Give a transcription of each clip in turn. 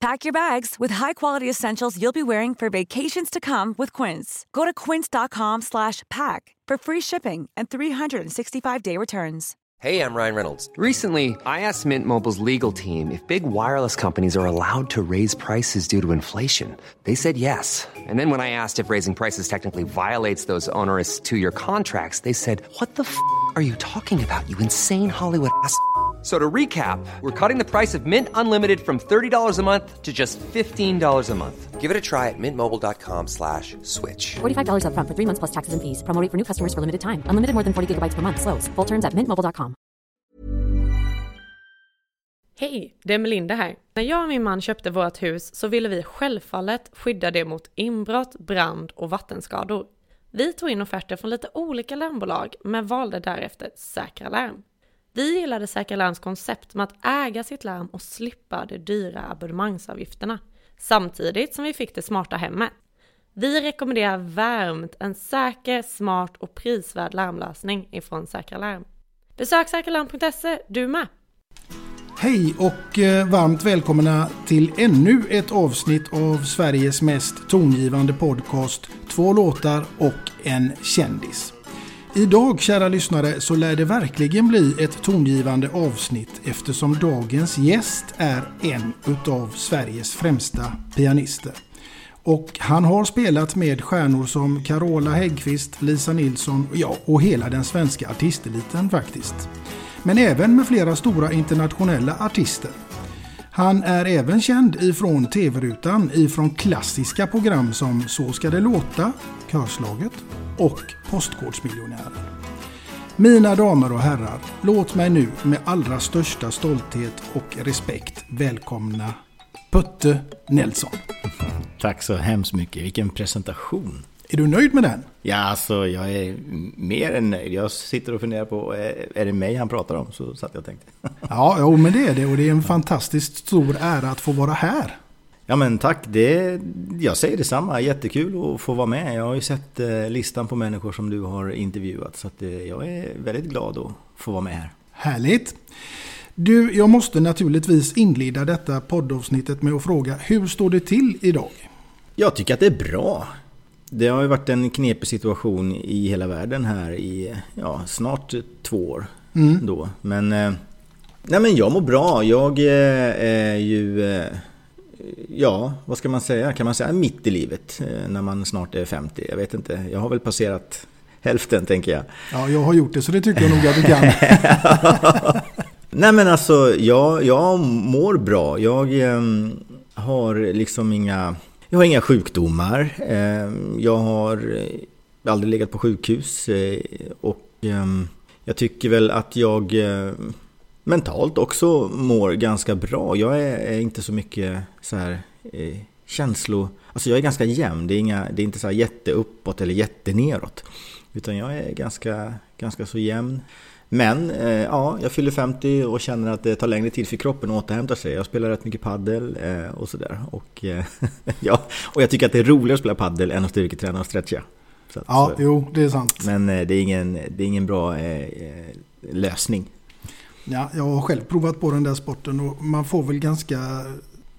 Pack your bags with high-quality essentials you'll be wearing for vacations to come with Quince. Go to quince.com slash pack for free shipping and 365-day returns. Hey, I'm Ryan Reynolds. Recently, I asked Mint Mobile's legal team if big wireless companies are allowed to raise prices due to inflation. They said yes. And then when I asked if raising prices technically violates those onerous two-year contracts, they said, what the f*** are you talking about, you insane Hollywood ass?" So to recap, we're cutting the price of Mint Unlimited from $30 a month to just $15 a month. Give it a try at mintmobile.com slash switch. $45 upfront for three months plus taxes and fees. Promo rate for new customers for limited time. Unlimited more than 40 gigabytes per month. Slows. Full terms at mintmobile.com. Hej, det är Melinda här. När jag och min man köpte vårt hus så ville vi självfallet skydda det mot inbrott, brand och vattenskador. Vi tog in offerter från lite olika larmbolag men valde därefter Säkra Larm. Vi gillade Säkra Larms koncept med att äga sitt larm och slippa de dyra abonnemangsavgifterna. Samtidigt som vi fick det smarta hemmet. Vi rekommenderar varmt en säker, smart och prisvärd larmlösning ifrån Säkra Larm. Besök säkralarm.se du med! Hej och eh, varmt välkomna till ännu ett avsnitt av Sveriges mest tongivande podcast Två låtar och en kändis. Idag kära lyssnare så lär det verkligen bli ett tongivande avsnitt eftersom dagens gäst är en utav Sveriges främsta pianister. Och han har spelat med stjärnor som Carola Häggkvist, Lisa Nilsson ja, och hela den svenska artisteliten faktiskt. Men även med flera stora internationella artister. Han är även känd ifrån tv-rutan ifrån klassiska program som Så ska det låta, Körslaget och Postkodmiljonären. Mina damer och herrar, låt mig nu med allra största stolthet och respekt välkomna Putte Nelson. Tack så hemskt mycket. Vilken presentation. Är du nöjd med den? Ja, alltså jag är mer än nöjd. Jag sitter och funderar på, är det mig han pratar om? Så satt jag och tänkte. Ja, jo, men det är det. Och det är en fantastiskt stor ära att få vara här. Ja men tack, det, jag säger detsamma. Jättekul att få vara med. Jag har ju sett eh, listan på människor som du har intervjuat. Så eh, jag är väldigt glad att få vara med här. Härligt! Du, jag måste naturligtvis inleda detta poddavsnittet med att fråga hur står det till idag? Jag tycker att det är bra. Det har ju varit en knepig situation i hela världen här i ja, snart två år. Mm. Då. Men, eh, nej men jag mår bra. Jag är ju ja, vad ska man säga? Kan man säga mitt i livet eh, när man snart är 50? Jag vet inte. Jag har väl passerat hälften tänker jag. Ja, jag har gjort det så det tycker jag nog att du kan. Nej men alltså, jag, jag mår bra. Jag eh, har liksom inga... Jag har inga sjukdomar. Eh, jag har aldrig legat på sjukhus. Eh, och ehm, jag tycker väl att jag eh, mentalt också mår ganska bra. Jag är, är inte så mycket så här eh, känslo... Alltså jag är ganska jämn. Det är, inga, det är inte så här jätteuppåt eller jätteneråt. Utan jag är ganska, ganska så jämn. Men eh, ja, jag fyller 50 och känner att det tar längre tid för kroppen att återhämta sig. Jag spelar rätt mycket paddel eh, och sådär. Och, eh, ja, och jag tycker att det är roligare att spela paddel än att styrketräna och stretcha. Att, ja, så, jo, det är sant. Men eh, det, är ingen, det är ingen bra eh, eh, lösning. Ja, jag har själv provat på den där sporten och man får väl ganska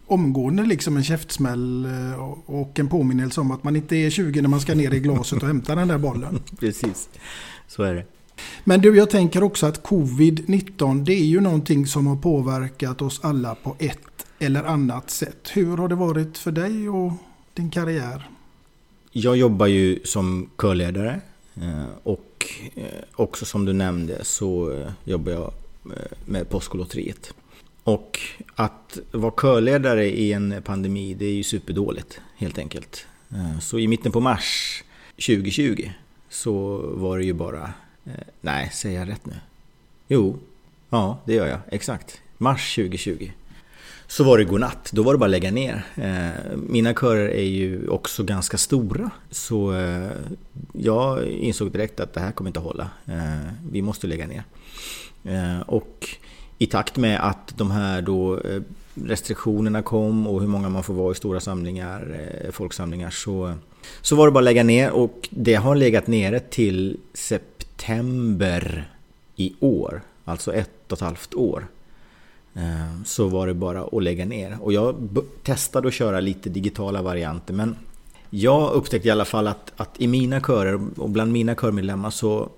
omgående liksom en käftsmäll eh, och en påminnelse om att man inte är 20 när man ska ner i glaset och hämta den där bollen. Precis, så är det. Men du, jag tänker också att covid-19 det är ju någonting som har påverkat oss alla på ett eller annat sätt. Hur har det varit för dig och din karriär? Jag jobbar ju som körledare eh, och eh, också som du nämnde så jobbar jag Eh, med Postkodlotteriet. Och att vara körledare i en pandemi, det är ju superdåligt helt enkelt. Eh, så i mitten på mars 2020 så var det ju bara... Eh, nej, säger jag rätt nu? Jo, ja det gör jag, exakt. Mars 2020. Så var det godnatt, då var det bara att lägga ner. Mina körer är ju också ganska stora. Så jag insåg direkt att det här kommer inte att hålla. Vi måste lägga ner. Eh, och i takt med att de här då eh, restriktionerna kom och hur många man får vara i stora samlingar, eh, folksamlingar så, så var det bara att lägga ner och det har legat nere till september i år, alltså ett och ett halvt år. Så var det bara att lägga ner. Och jag testade att köra lite digitala varianter men jag upptäckte i alla fall att, att i mina körer och bland mina körmedlemmar så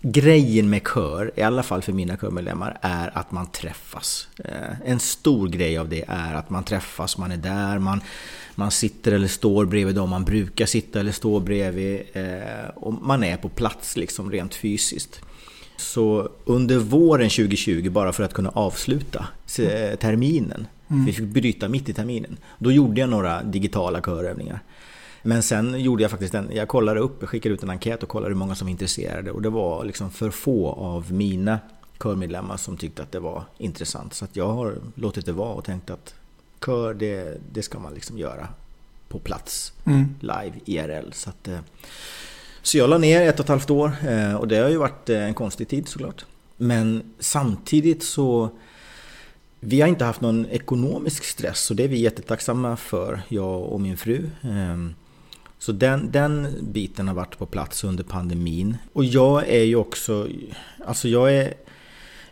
Grejen med kör, i alla fall för mina körmedlemmar, är att man träffas. Eh, en stor grej av det är att man träffas, man är där, man, man sitter eller står bredvid dem man brukar sitta eller stå bredvid. Eh, och man är på plats liksom rent fysiskt. Så under våren 2020, bara för att kunna avsluta terminen, mm. vi fick bryta mitt i terminen, då gjorde jag några digitala körövningar. Men sen gjorde jag faktiskt en, jag kollade upp, skickade ut en enkät och kollade hur många som var intresserade och det var liksom för få av mina körmedlemmar som tyckte att det var intressant. Så att jag har låtit det vara och tänkt att kör, det, det ska man liksom göra på plats, mm. live, IRL. Så, att, eh, så jag la ner ett och ett halvt år eh, och det har ju varit eh, en konstig tid såklart. Men samtidigt så vi har inte haft någon ekonomisk stress och det är vi jättetacksamma för, jag och min fru. Så den, den biten har varit på plats under pandemin. Och jag är ju också, alltså jag är,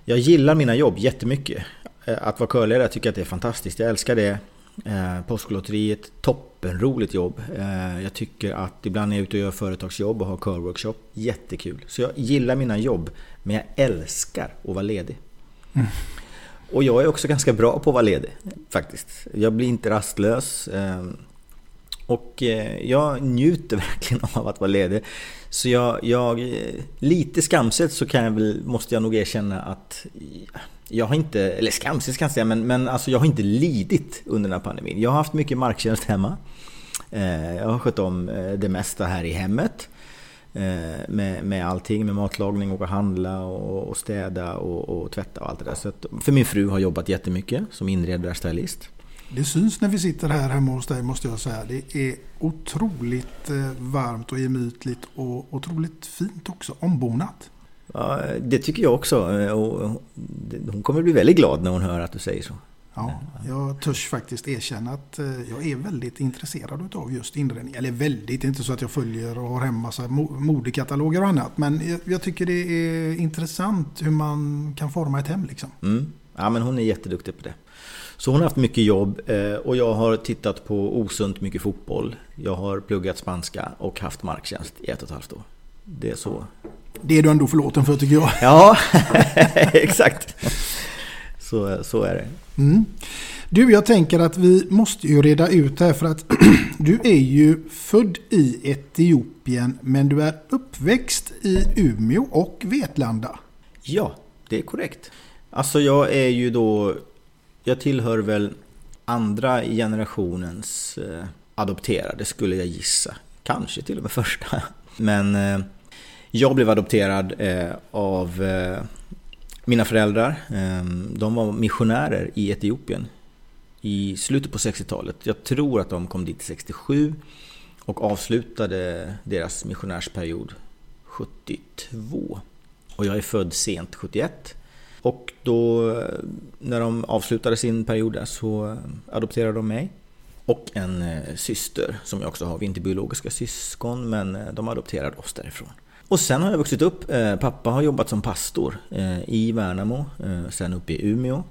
jag gillar mina jobb jättemycket. Eh, att vara körledare, jag tycker att det är fantastiskt. Jag älskar det. Eh, Postkodlotteriet, toppenroligt jobb. Eh, jag tycker att ibland är jag ute och gör företagsjobb och har körworkshop. Jättekul. Så jag gillar mina jobb, men jag älskar att vara ledig. Mm. Och jag är också ganska bra på att vara ledig, faktiskt. Jag blir inte rastlös. Och eh, jag njuter verkligen av att vara ledig. Så jag, jag eh, lite skamset så kan jag väl, måste jag nog erkänna att jag har inte, eller skamset kan jag säga, men, men alltså jag har inte lidit under den här pandemin. Jag har haft mycket marktjänst hemma. Eh, jag har skött om det mesta här i hemmet. Med, med allting, med matlagning, åka och handla och, och städa och, och, tvätta och allt det där. Så att, för min fru har jobbat jättemycket som inredare och stylist. Det syns när vi sitter här hemma hos dig måste jag säga. Det är otroligt eh, varmt och gemytligt och otroligt fint också. Ombonat. Ja, det tycker jag också. Eh, och hon kommer bli väldigt glad när hon hör att du säger så. Ja, jag törs faktiskt erkänna att eh, jag är väldigt intresserad av just inredning. Eller väldigt, inte så att jag följer och har hem massa modekataloger och annat. Men jag tycker det är intressant hur man kan forma ett hem liksom. Mm. Ja, men hon är jätteduktig på det. Så hon har haft mycket jobb eh, och jag har tittat på osunt mycket fotboll. Jag har pluggat spanska och haft marktjänst i ett och ett halvt år. Det är så. Det är du ändå förlåten för tycker jag. Ja, exakt. Så, så är det. Mm. Du, jag tänker att vi måste ju reda ut det här för att du är ju född i Etiopien men du är uppväxt i Umeå och Vetlanda. Ja, det är korrekt. Alltså jag är ju då jag tillhör väl andra generationens eh, adopterade skulle jag gissa. Kanske till och med första. Men eh, jag blev adopterad eh, av mina föräldrar. Ehm, de var missionärer i Etiopien i slutet på 60-talet. Jag tror att de kom dit 67 och avslutade deras missionärsperiod 72. Och jag är född sent 71. Och då eh, när de avslutade sin period där så eh, adopterade de mig. Och en eh, syster som jag också har. Vi är inte biologiska syskon men de adopterade oss därifrån. Och sen har jag vuxit upp. Pappa har jobbat som pastor i Värnamo, sen uppe i Umeå.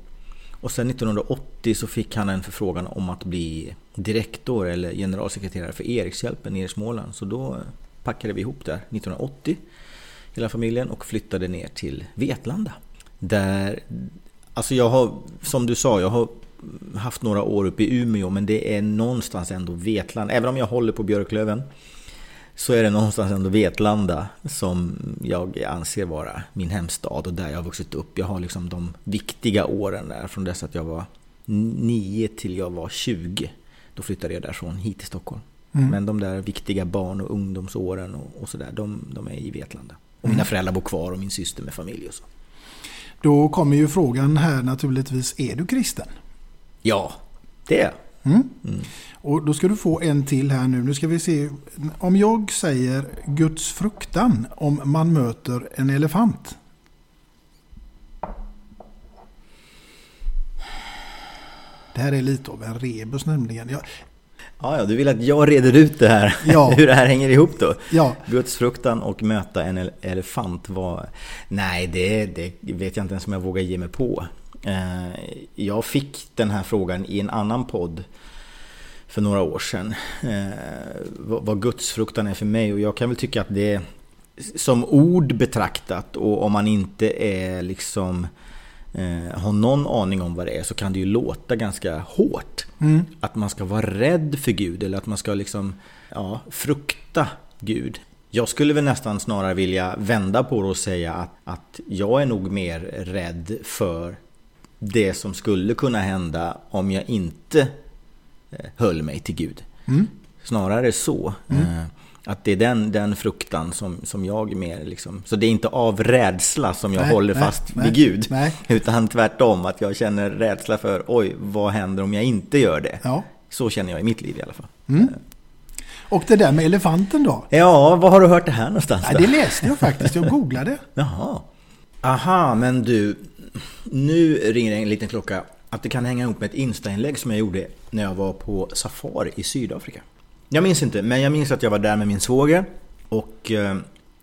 Och sen 1980 så fick han en förfrågan om att bli direktor eller generalsekreterare för Erikshjälpen nere i Småland. Så då packade vi ihop där 1980, hela familjen, och flyttade ner till Vetlanda. Där, alltså jag har, som du sa, jag har haft några år uppe i Umeå, men det är någonstans ändå Vetlanda. Även om jag håller på Björklöven så är det någonstans ändå Vetlanda som jag anser vara min hemstad och där jag har vuxit upp. Jag har liksom de viktiga åren där, från dess att jag var 9 till jag var 20. Då flyttade jag därifrån hit till Stockholm. Mm. Men de där viktiga barn och ungdomsåren och, och sådär, de, de, är i Vetlanda. Och mina mm. föräldrar bor kvar och min syster med familj och så. Då kommer ju frågan här naturligtvis, är du kristen? Ja, det är jag. Mm. Mm. Och då ska du få en till här nu. Nu ska vi se. Om jag säger Guds fruktan om man möter en elefant. Det här är lite av en rebus nämligen. Jag... Ja, ja, du vill att jag reder ut det här, ja. hur det här hänger ihop då? Ja. Guds fruktan och möta en elefant var... Nej, det, det vet jag inte ens om jag vågar ge mig på. Eh, jag fick den här frågan i en annan podd för några år sedan. Eh, vad gudsfruktan är för mig och jag kan väl tycka att det som ord betraktat och om man inte är liksom eh, har någon aning om vad det är så kan det ju låta ganska hårt. Mm. Att man ska vara rädd för Gud eller att man ska liksom ja, frukta Gud. Jag skulle väl nästan snarare vilja vända på det och säga att, att jag är nog mer rädd för det som skulle kunna hända om jag inte eh, höll mig till Gud. Mm. Snarare så. Mm. Att det är den, den fruktan som, som jag mer liksom... Så det är inte av rädsla som jag nej, håller nej, fast nej, vid Gud. Utan tvärtom, att jag känner rädsla för oj, vad händer om jag inte gör det? Ja. Så känner jag i mitt liv i alla fall. Mm. Och det där med elefanten då? Ja, var har du hört det här någonstans? Ja, det läste jag faktiskt, jag googlade. Jaha. Aha, men du, nu ringer en liten klocka att det kan hänga ihop med ett Insta-inlägg som jag gjorde när jag var på safari i Sydafrika. Jag minns inte, men jag minns att jag var där med min svåger och eh,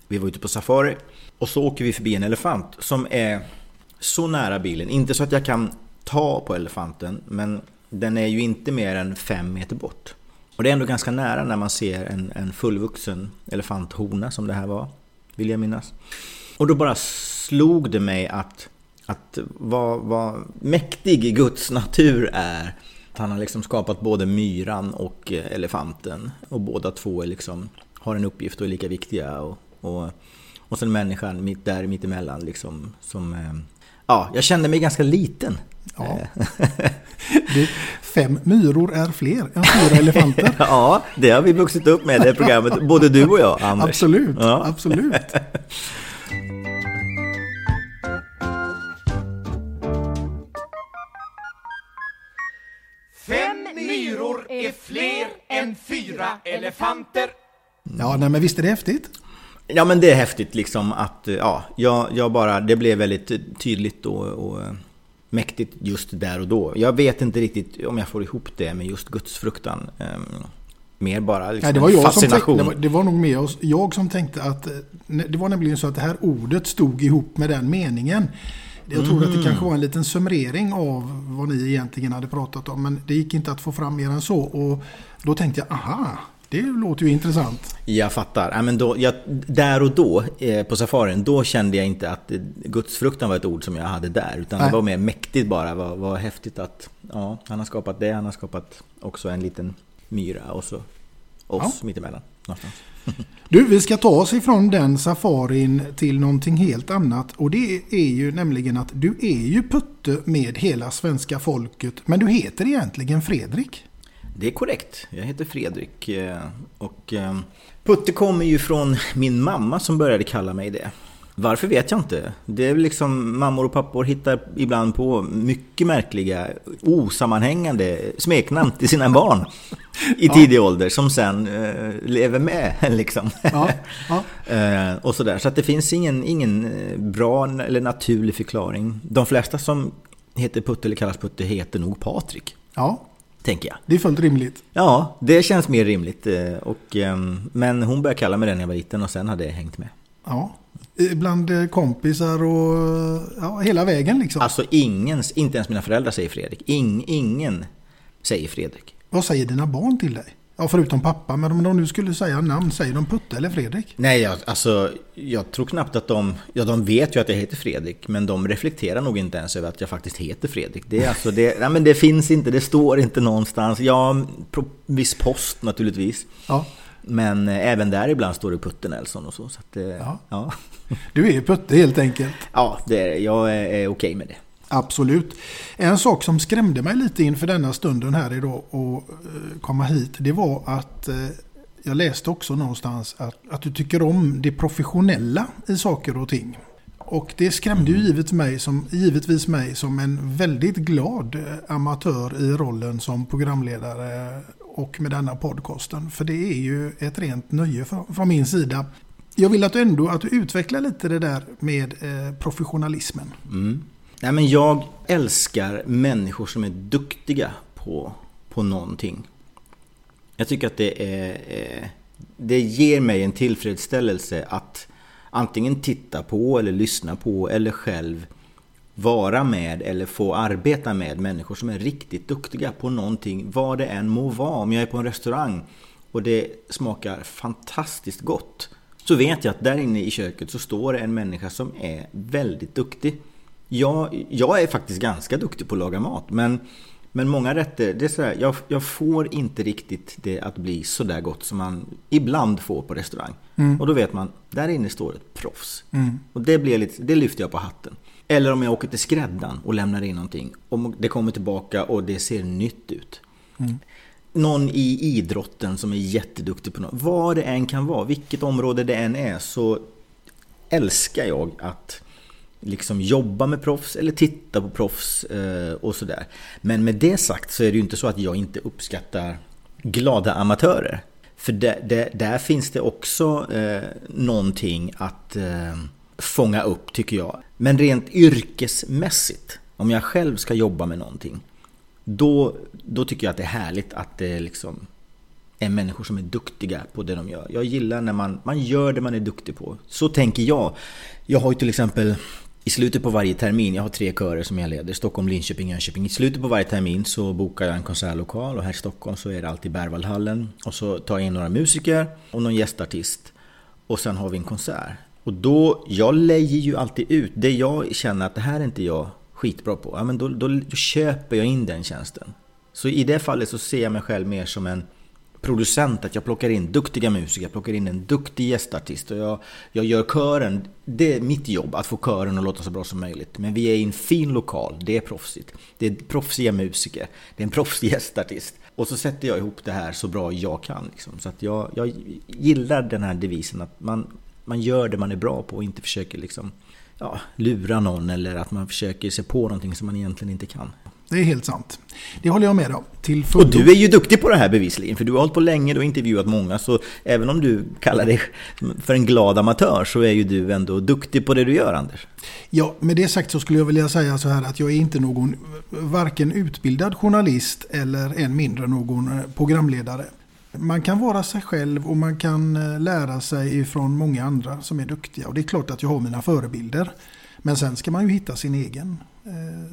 vi var ute på safari. Och så åker vi förbi en elefant som är så nära bilen. Inte så att jag kan ta på elefanten, men den är ju inte mer än fem meter bort. Och det är ändå ganska nära när man ser en, en fullvuxen elefanthona som det här var, vill jag minnas. Och då bara slog det mig att att vad, vad mäktig Guds natur är. Han har liksom skapat både myran och eh, elefanten. Och båda två liksom, har en uppgift och är lika viktiga. Och, och, och sen människan mitt där mittemellan liksom, som... Eh, ja, jag kände mig ganska liten. Ja. Det, fem myror är fler än fyra elefanter. ja, det har vi vuxit upp med det programmet, både du och jag, Anders. Absolut, ja. absolut. är fler än fyra elefanter. Ja, nej, men visst är det häftigt? Ja, men det är häftigt liksom att, ja, jag, jag bara, det blev väldigt tydligt och, och mäktigt just där och då. Jag vet inte riktigt om jag får ihop det med just gudsfruktan. Um, mer bara liksom Nej, det var jag fascination. Som tänkte, det, var, det var nog mer jag som tänkte att eh, det var nämligen så att det här ordet stod ihop med den meningen. Jag tror mm. att det kanske var en liten summering av vad ni egentligen hade pratat om. Men det gick inte att få fram mer än så. Och då tänkte jag, aha, det låter ju intressant. Jag fattar. Ja, men då, jag, där och då eh, på safarin, då kände jag inte att gudsfruktan var ett ord som jag hade där. Utan Nej. det var mer mäktigt bara. Vad, vad häftigt att ja, han har skapat det. Han har skapat också en liten myra och så oss ja. mittemellan. Någonstans. Du, vi ska ta oss ifrån den safarin till någonting helt annat. Och det är ju nämligen att du är ju putte med hela svenska folket. Men du heter egentligen Fredrik. Det är korrekt. Jag heter Fredrik. Eh, och eh, Putte kommer ju från min mamma som började kalla mig det. Varför vet jag inte. Det är liksom mammor och pappor hittar ibland på mycket märkliga, osammanhängande smeknamn till sina barn i tidig ja. ålder som sen uh, lever med. Liksom. Ja. Ja. uh, och sådär. Så att det finns ingen, ingen eh, bra eller naturlig förklaring. De flesta som heter Putte eller kallas Putte heter nog Patrik. Ja. Tänker jag. Det är fullt rimligt. Ja, det känns mer rimligt. Och, um, men hon började kalla mig det när jag var liten och sen har det hängt med. Ja. Bland eh, kompisar och ja, hela vägen liksom. Alltså ingen, inte ens mina föräldrar säger Fredrik. Ing, ingen säger Fredrik. Vad säger dina barn till dig? Ja, förutom pappa. Men om de nu skulle säga namn, säger de Putte eller Fredrik? Nej, jag, alltså jag tror knappt att de... Ja, de vet ju att jag heter Fredrik, men de reflekterar nog inte ens över att jag faktiskt heter Fredrik. Det, är alltså, det, nej, men det finns inte, det står inte någonstans. Ja, viss post naturligtvis. Ja. Men eh, även där ibland står det Putte Nelson och så. så att, eh, ja. ja. Du är Putte helt enkelt. Ja, det är, jag är, är okej med det. Absolut. En sak som skrämde mig lite inför denna stunden här idag och eh, komma hit. Det var att jag läste också någonstans att, att du tycker om det professionella i saker och ting. Och det skrämde ju givet mig som, givetvis mig som en väldigt glad eh, amatör i rollen som programledare och med denna podcasten. För det är ju ett rent nöje från min sida. Jag vill att du ändå att du utvecklar lite det där med professionalismen. Mm. Nej, men jag älskar människor som är duktiga på, på någonting. Jag tycker att det är... Eh, det ger mig en tillfredsställelse att antingen titta på eller lyssna på eller själv vara med eller få arbeta med människor som är riktigt duktiga på någonting, vad det än må vara. Om jag är på en restaurang och det smakar fantastiskt gott så vet jag att där inne i köket så står det en människa som är väldigt duktig. Jag, jag är faktiskt ganska duktig på att laga mat, men, men många rätter, det är sådär, jag, jag får inte riktigt det att bli så där gott som man ibland får på restaurang. Mm. Och då vet man, där inne står ett proffs. Mm. Och det, blir lite, det lyfter jag på hatten. Eller om jag åker till skräddaren och lämnar in någonting. Om det kommer tillbaka och det ser nytt ut. Mm. Någon i idrotten som är jätteduktig på något. Vad det än kan vara, vilket område det än är, så älskar jag att liksom jobba med proffs eller titta på proffs eh, och sådär. Men med det sagt så är det ju inte så att jag inte uppskattar glada amatörer. För där, där, där finns det också eh, någonting att eh, fånga upp tycker jag. Men rent yrkesmässigt, om jag själv ska jobba med någonting, då, då tycker jag att det är härligt att det liksom är människor som är duktiga på det de gör. Jag gillar när man, man gör det man är duktig på. Så tänker jag. Jag har ju till exempel i slutet på varje termin, jag har tre körer som jag leder, Stockholm, Linköping, Jönköping. I slutet på varje termin så bokar jag en konsertlokal och här i Stockholm så är det alltid Berwaldhallen. Och så tar jag in några musiker och någon gästartist. Och sen har vi en konsert. Och då, jag lejer ju alltid ut det jag känner att det här är inte jag skitbra på. Ja, men då, då, då köper jag in den tjänsten. Så i det fallet så ser jag mig själv mer som en producent, att jag plockar in duktiga musiker, jag plockar in en duktig gästartist och jag, jag gör kören. Det är mitt jobb, att få kören att låta så bra som möjligt. Men vi är i en fin lokal, det är proffsigt. Det är proffsiga musiker, det är en proffsig gästartist. Och så sätter jag ihop det här så bra jag kan. Liksom. Så att jag, jag gillar den här devisen att man, man gör det man är bra på och inte försöker liksom, ja, lura någon eller att man försöker se på någonting som man egentligen inte kan. Det är helt sant. Det håller jag med om. Till och du är ju duktig på det här bevisligen, för du har hållit på länge, du har intervjuat många, så även om du kallar dig för en glad amatör så är ju du ändå duktig på det du gör, Anders. Ja, med det sagt så skulle jag vilja säga så här att jag är inte någon varken utbildad journalist eller än mindre någon eh, programledare. Man kan vara sig själv och man kan eh, lära sig ifrån många andra som är duktiga. Och det är klart att jag har mina förebilder. Men sen ska man ju hitta sin egen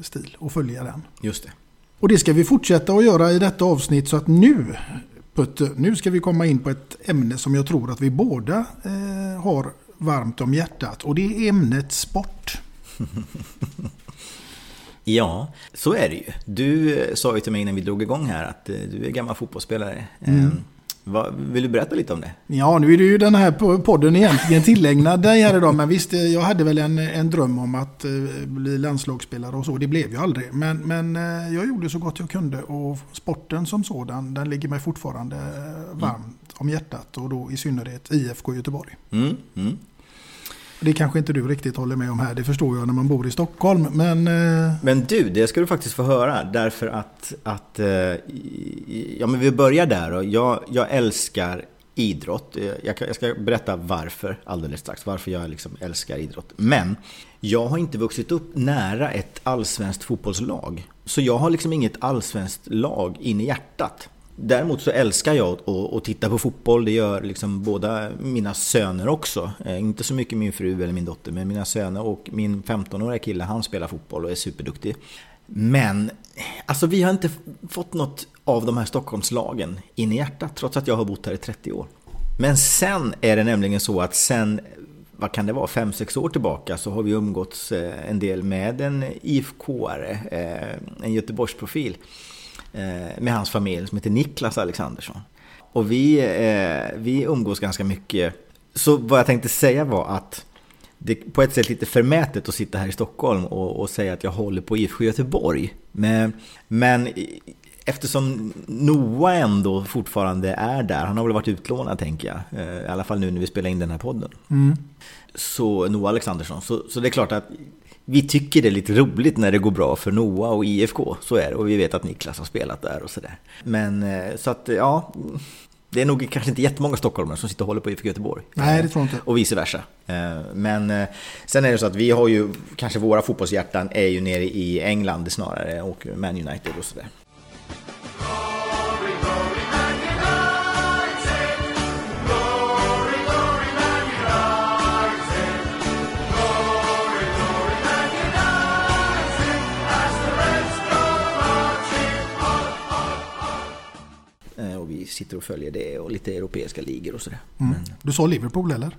stil och följa den. Just det. Och det ska vi fortsätta att göra i detta avsnitt så att nu Putte, nu ska vi komma in på ett ämne som jag tror att vi båda eh, har varmt om hjärtat och det är ämnet sport. ja, så är det ju. Du eh, sa ju till mig när vi drog igång här att eh, du är gammal fotbollsspelare. Mm. Ehm, vill du berätta lite om det? Ja, nu är det ju den här podden egentligen tillägnad dig här idag. Men visst, eh, jag hade väl en, en dröm om att uh, bli landslagsspelare och så. Det blev ju aldrig. Men, men uh, jag gjorde så gott jag kunde. Och sporten som sådan, den ligger mig fortfarande varmt mm. om hjärtat. Och då i synnerhet IFK Göteborg. Mm. Mm. Det kanske inte du riktigt håller med om här, det förstår jag när man bor i Stockholm. Men, eh, men du, det ska du faktiskt få höra. Därför att, att eh, ja men vi börjar där. Och jag, jag älskar idrott. Eh, jag, jag, ska berätta varför alldeles strax, varför jag liksom älskar idrott. Men jag har inte vuxit upp nära ett allsvenskt fotbollslag. Så jag har liksom inget allsvenskt lag in i hjärtat. Däremot så älskar jag att, titta på fotboll. Det gör liksom båda mina söner också. Eh, inte så mycket min fru eller min dotter, men mina söner och min 15-åriga kille, han spelar fotboll och är superduktig. Men alltså vi har inte fått något av de här Stockholmslagen in i hjärtat, trots att jag har bott här i 30 år. Men sen är det nämligen så att sen, vad kan det vara, 5-6 år tillbaka så har vi umgåtts eh, en del med en IFK-are, eh, en Göteborgsprofil med hans familj som heter Niklas Alexandersson. Och vi, vi umgås ganska mycket. Så vad jag tänkte säga var att det är på ett sätt lite förmätet att sitta här i Stockholm och, och säga att jag håller på IFK Göteborg. Men, men eftersom Noah ändå fortfarande är där, han har väl varit utlånad tänker jag, eh, i alla fall nu när vi spelar in den här podden. Mm. Så Noah Alexandersson, så, så det är klart att vi tycker det är lite roligt när det går bra för Noah och IFK, så är det. Och vi vet att Niklas har spelat där och sådär. Men eh, så att ja, det är nog kanske inte jättemånga stockholmare som sitter och håller på IFK Göteborg. Nej, det tror jag inte. Och vice versa. Eh, men eh, sen är det så att vi har ju, kanske våra fotbollshjärtan är ju nere i England snarare och Man United och sådär. Sitter och följer det och lite europeiska ligor och sådär. Mm. Du sa Liverpool eller?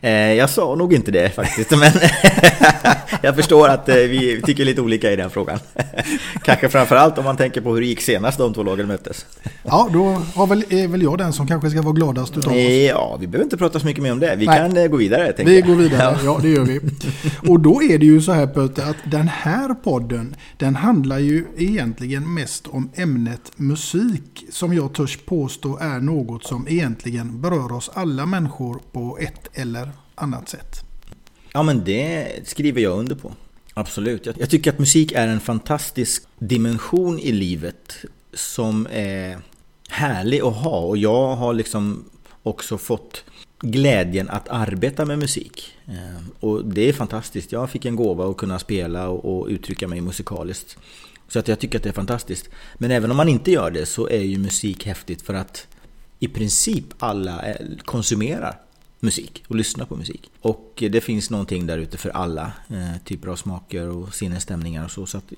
Eh, jag sa nog inte det faktiskt, men jag förstår att eh, vi tycker lite olika i den frågan. kanske framförallt om man tänker på hur det gick senast de två lagen möttes. ja, då har väl, är väl jag den som kanske ska vara gladast utav oss. Ja, vi behöver inte prata så mycket mer om det. Vi Nej. kan eh, gå vidare. Vi jag. går vidare, ja det gör vi. Och då är det ju så här Peter, att den här podden, den handlar ju egentligen mest om ämnet musik, som jag törs påstå påstå är något som egentligen berör oss alla människor på ett eller annat sätt. Ja men det skriver jag under på. Absolut. Jag tycker att musik är en fantastisk dimension i livet som är härlig att ha och jag har liksom också fått glädjen att arbeta med musik. Ehm, och det är fantastiskt. Jag fick en gåva att kunna spela och uttrycka mig musikaliskt. Så att jag tycker att det är fantastiskt. Men även om man inte gör det så är ju musik häftigt för att i princip alla eh, konsumerar musik och lyssnar på musik. Och det finns någonting där ute för alla eh, typer av smaker och sinnesstämningar och så. så att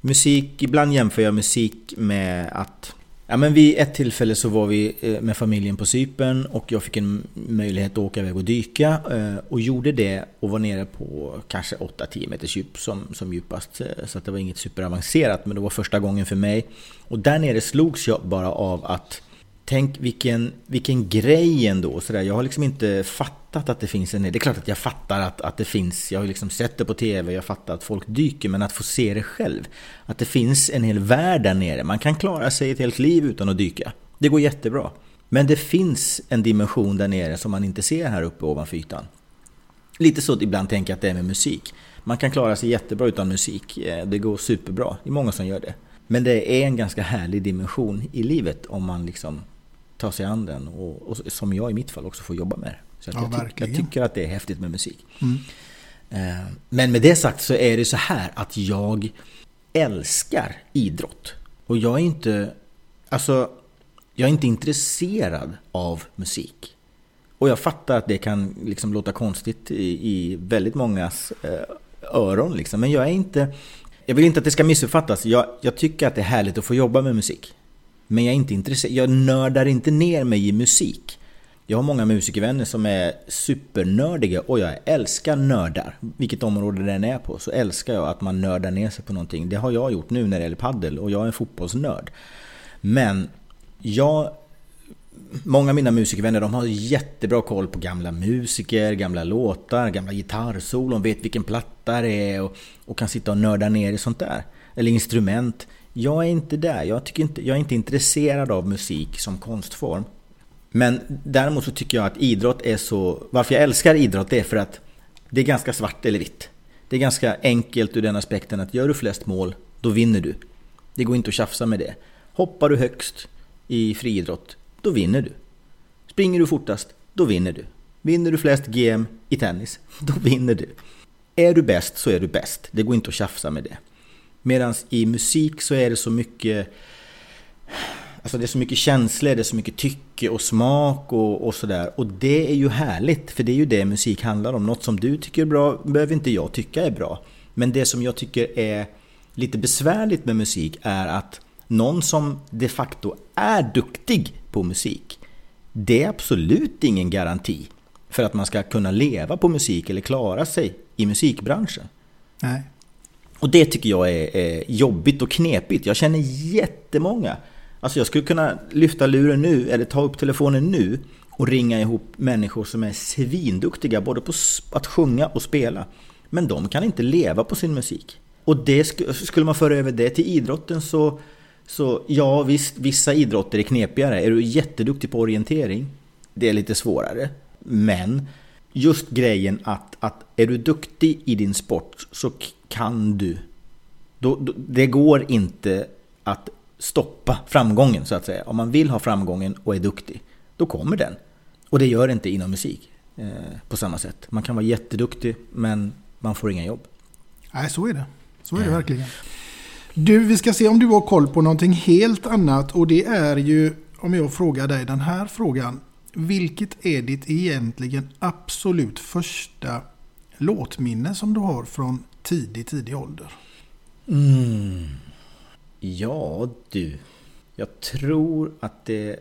musik, ibland jämför jag musik med att Ja, men vid ett tillfälle så var vi eh, med familjen på Cypern och jag fick en möjlighet att åka iväg och dyka eh, och gjorde det och var nere på kanske 8-10 meters djup som, som djupast. Eh, så att det var inget superavancerat men det var första gången för mig. Och där nere slogs jag bara av att Tänk vilken, vilken grej ändå. Så där. Jag har liksom inte fattat att det finns en... Det är klart att jag fattar att, att det finns. Jag har liksom sett det på TV, jag fattar att folk dyker. Men att få se det själv. Att det finns en hel värld där nere. Man kan klara sig ett helt liv utan att dyka. Det går jättebra. Men det finns en dimension där nere som man inte ser här uppe ovanför ytan. Lite så ibland tänker jag att det är med musik. Man kan klara sig jättebra utan musik. Eh, det går superbra. Det är många som gör det. Men det är en ganska härlig dimension i livet om man liksom tar sig an den och, och, som jag i mitt fall också får jobba med. det. Så ja, jag, ty jag, tycker att det är häftigt med musik. Mm. Eh, men med det sagt så är det så här att jag älskar idrott. Och jag är inte, alltså, jag är inte intresserad av musik. Och jag fattar att det kan liksom låta konstigt i, i väldigt mångas eh, öron. Liksom. Men jag är inte... Jag vill inte att det ska missuppfattas. Jag, jag tycker att det är härligt att få jobba med musik. Men jag är inte intresserad, jag nördar inte ner mig i musik. Jag har många musikervänner som är supernördiga och jag älskar nördar. Vilket område den är på så älskar jag att man nördar ner sig på någonting. Det har jag gjort nu när det gäller paddel och jag är en fotbollsnörd. Men jag Många av mina musikervänner de har jättebra koll på gamla musiker, gamla låtar, gamla gitarrsolon, vet vilken platta det är och, och kan sitta och nörda ner i sånt där. Eller instrument. Jag är inte där. Jag, tycker inte, jag är inte intresserad av musik som konstform. Men däremot så tycker jag att idrott är så... Varför jag älskar idrott är för att det är ganska svart eller vitt. Det är ganska enkelt ur den aspekten att gör du flest mål, då vinner du. Det går inte att tjafsa med det. Hoppar du högst i friidrott, då vinner du. Springer du fortast, då vinner du. Vinner du flest GM i tennis, då vinner du. Är du bäst så är du bäst. Det går inte att tjafsa med det. Medan i musik så är det så mycket... Alltså det är så mycket känslor, det är så mycket tycke och smak och, och sådär. Och det är ju härligt, för det är ju det musik handlar om. Något som du tycker är bra behöver inte jag tycka är bra. Men det som jag tycker är lite besvärligt med musik är att någon som de facto är duktig på musik, det är absolut ingen garanti för att man ska kunna leva på musik eller klara sig i musikbranschen. Nej. Och det tycker jag är, är jobbigt och knepigt. Jag känner jättemånga. Alltså jag skulle kunna lyfta luren nu eller ta upp telefonen nu och ringa ihop människor som är svinduktiga både på att sjunga och spela. Men de kan inte leva på sin musik. Och det skulle man föra över det till idrotten så, så ja visst, vissa idrotter är knepigare. Är du jätteduktig på orientering, det är lite svårare. Men just grejen att, att är du duktig i din sport så kan du. Då, då, det går inte att stoppa framgången så att säga. Om man vill ha framgången och är duktig, då kommer den. Och det gör det inte inom musik eh, på samma sätt. Man kan vara jätteduktig men man får inga jobb. Nej, så är det. Så är det verkligen. Du, vi ska se om du har koll på någonting helt annat och det är ju om jag frågar dig den här frågan. Vilket är ditt egentligen absolut första låtminne som du har från tidig, tidig ålder? Mm. Ja du, jag tror att det,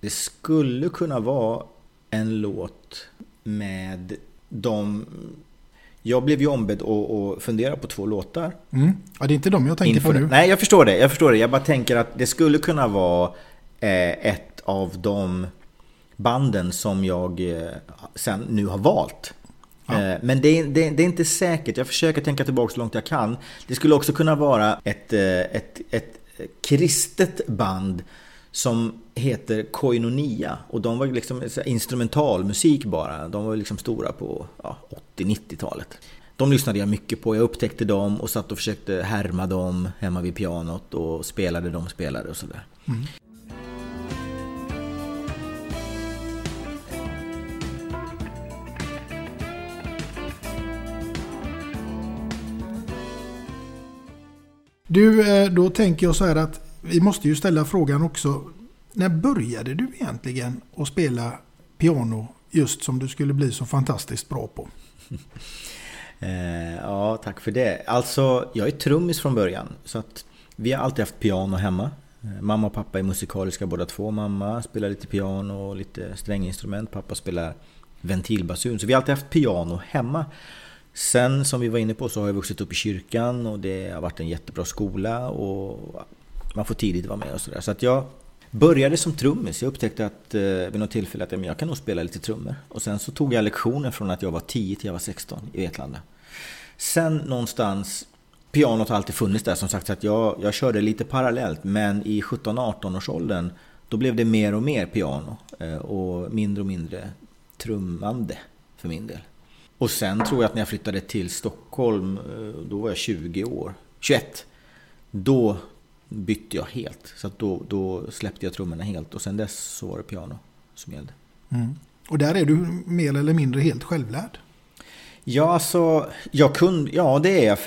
det skulle kunna vara en låt med de... Jag blev ju ombedd att fundera på två låtar. Mm. Ja, det är inte de jag tänker på nu. Nej, jag förstår det. Jag förstår det. Jag bara tänker att det skulle kunna vara eh, ett av de banden som jag eh, sen nu har valt. Ja. Eh, men det är, det, det är, inte säkert. Jag försöker tänka tillbaka så långt jag kan. Det skulle också kunna vara ett, eh, ett, ett kristet band som heter Koinonia. Och de var liksom instrumentalmusik bara. De var liksom stora på ja, 80-90-talet. De lyssnade jag mycket på. Jag upptäckte dem och satt och försökte härma dem hemma vid pianot och spelade de spelade och sådär. Mm. Du, eh, då tänker jag så här att vi måste ju ställa frågan också. När började du egentligen att spela piano just som du skulle bli så fantastiskt bra på? Eh, ja, tack för det. Alltså, jag är trummis från början. Så att vi har alltid haft piano hemma. Eh, mamma och pappa är musikaliska båda två. Mamma spelar lite piano och lite stränginstrument. Pappa spelar ventilbasun. Så vi har alltid haft piano hemma. Sen som vi var inne på så har jag vuxit upp i kyrkan och det har varit en jättebra skola och man får tidigt vara med och sådär. Så att jag började som trummis. Jag upptäckte att eh, vid något tillfälle att jag kan nog spela lite trummor. Och sen så tog jag lektioner från att jag var 10 till jag var 16 i Vetlanda. Sen någonstans, pianot har alltid funnits där som sagt så att jag, jag körde lite parallellt men i 17-18 års åldern då blev det mer och mer piano eh, och mindre och mindre trummande för min del. Och sen tror jag att när jag flyttade till Stockholm, eh, då var jag 20 år, 21. Då bytte jag helt. Så då, då släppte jag trummorna helt och sen dess så var det piano som gällde. Mm. Och där är du mer eller mindre helt självlärd? Ja, alltså, jag kunde, ja det är jag.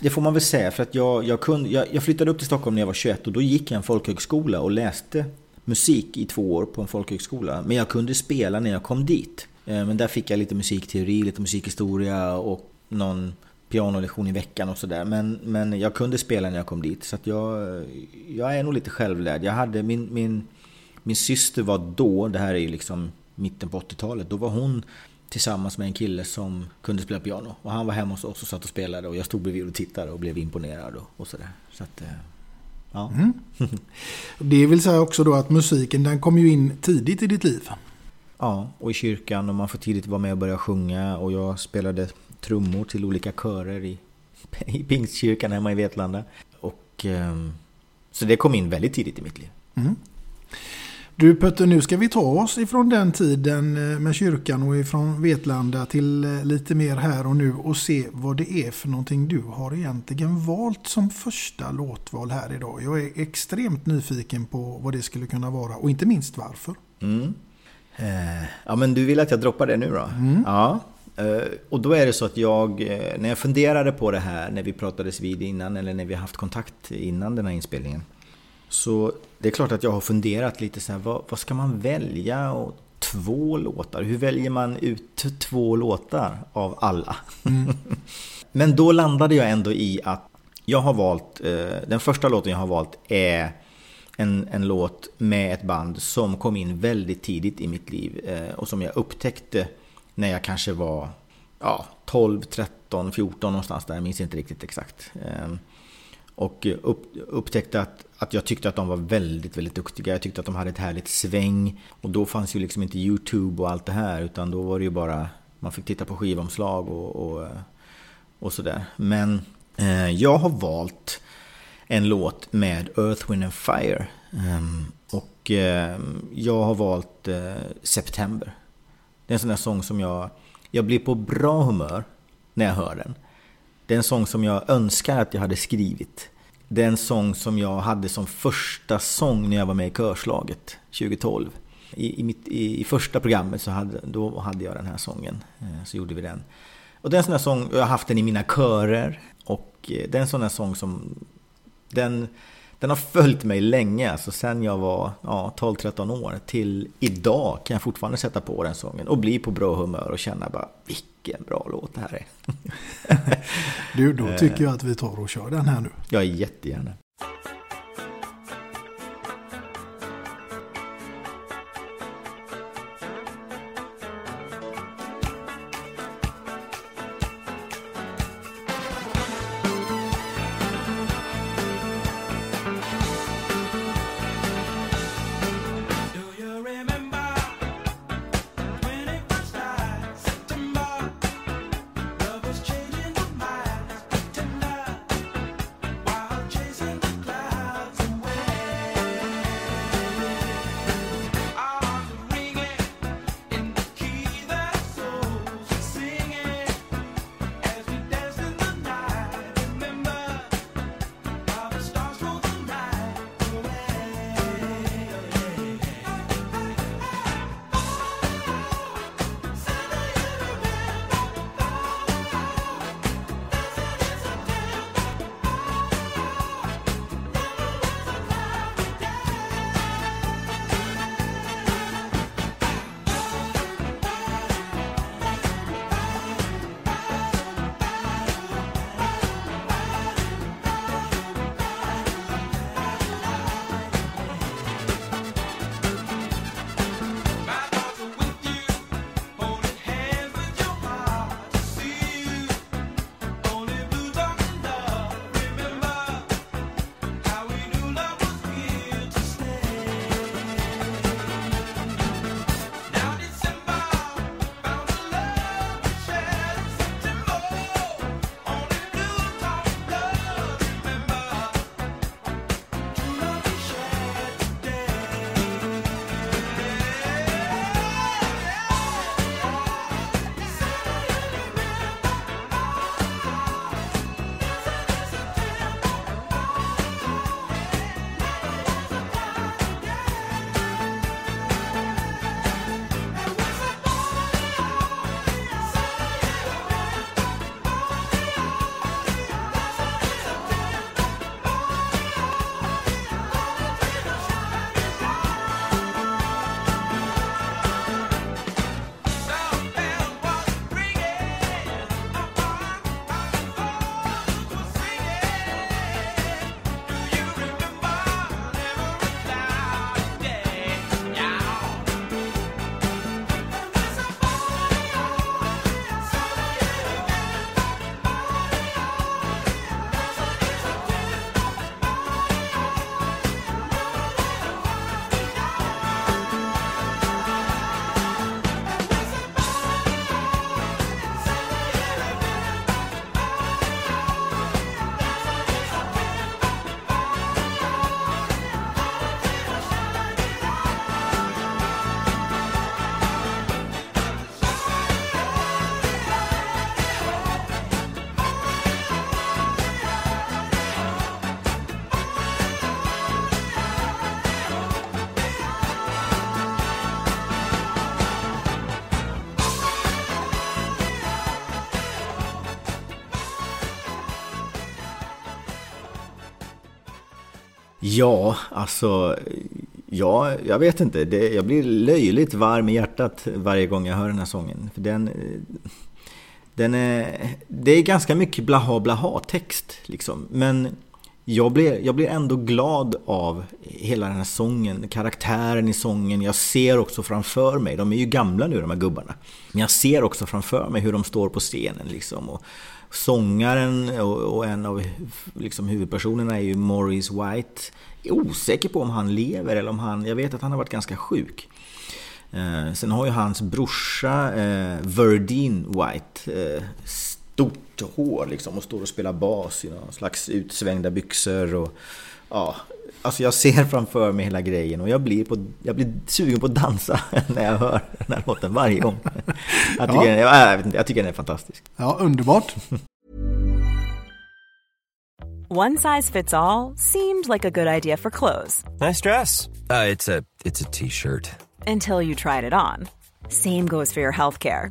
Det får man väl säga. För att jag, jag, kunde, jag, jag flyttade upp till Stockholm när jag var 21 och då gick jag en folkhögskola och läste musik i två år på en folkhögskola. Men jag kunde spela när jag kom dit. Eh, men där fick jag lite musikteori, lite musikhistoria och någon pianolektion i veckan och sådär. Men, men jag kunde spela när jag kom dit. Så jag, jag är nog lite självlärd. Jag hade min, min, min syster var då, det här är ju liksom mitten på 80-talet, då var hon tillsammans med en kille som kunde spela piano. Och han var hemma hos oss och satt och spelade och jag stod bredvid och tittade och blev imponerad och, och sådär. Så att, eh, ja. Mm. Det vill säga också då att musiken den kom ju in tidigt i ditt liv. Ja, och i kyrkan och man får tidigt vara med och börja sjunga och jag spelade trummor till olika körer i, i Pingstkyrkan hemma i Vetlanda. Och, eh, så det kom in väldigt tidigt i mitt liv. Mm. Du Putte, nu ska vi ta oss ifrån den tiden eh, med kyrkan och ifrån Vetlanda till eh, lite mer här och nu och se vad det är för någonting du har egentligen valt som första låtval här idag. Jag är extremt nyfiken på vad det skulle kunna vara och inte minst varför. Mm. Eh, ja, men du vill att jag droppar det nu då? Mm. Ja. Eh, och då är det så att jag, eh, när jag funderade på det här när vi pratades vid innan eller när vi haft kontakt innan den här inspelningen. Så det är klart att jag har funderat lite så här, vad, vad ska man välja? Och två låtar, hur väljer man ut två låtar av alla? Mm. Men då landade jag ändå i att jag har valt, eh, den första låten jag har valt är en, en låt med ett band som kom in väldigt tidigt i mitt liv eh, och som jag upptäckte när jag kanske var ja, 12, 13, 14 någonstans där, jag minns inte riktigt exakt. Eh, och upp, upptäckte att, att jag tyckte att de var väldigt, väldigt duktiga. Jag tyckte att de hade ett härligt sväng. Och då fanns ju liksom inte YouTube och allt det här, utan då var det ju bara man fick titta på skivomslag och, och, och sådär. Men eh, jag har valt en låt med Earth, Wind and Fire. Um, och ehm, jag har valt eh, September. Det är en sån där sång som jag... Jag blir på bra humör när jag hör den. Det är en sång som jag önskar att jag hade skrivit. Det är en sång som jag hade som första sång när jag var med i körslaget 2012. I, i, mitt, i, i första programmet så hade, då hade jag den här sången. Eh, så gjorde vi den. Och det är en sån där sång, jag har haft den i mina körer. Och eh, det är en sån där sång som... Den, den har följt mig länge, alltså sen jag var ja, 12-13 år till idag kan jag fortfarande sätta på den sången och bli på bra humör och känna bara vilken bra låt det här är. du, då tycker jag att vi tar och kör den här nu. Ja, jättegärna. Ja, alltså... Ja, jag vet inte. Det, jag blir löjligt varm i hjärtat varje gång jag hör den här sången. För den, eh, den är, det är ganska mycket blaha blaha text liksom. Men jag blir, jag blir ändå glad av hela den här sången, karaktären i sången. Jag ser också framför mig, de är ju gamla nu de här gubbarna. Men jag ser också framför mig hur de står på scenen liksom. Och sångaren och, och en av liksom, huvudpersonerna är ju Maurice White. Jag är osäker på om han lever eller om han, jag vet att han har varit ganska sjuk. Eh, sen har ju hans brorsa eh, Verdine White eh, stort hår liksom och står och spelar bas i någon slags utsvängda byxor och ja, alltså jag ser framför mig hela grejen och jag blir, på, jag blir sugen på att dansa när jag hör den här låten varje gång. Jag tycker, ja. jag, jag tycker den är fantastisk. Ja, underbart. One size fits all seemed like a good idea for clothes. Nice dress. Uh, it's a t-shirt. Until you tried it on. Same goes for your healthcare.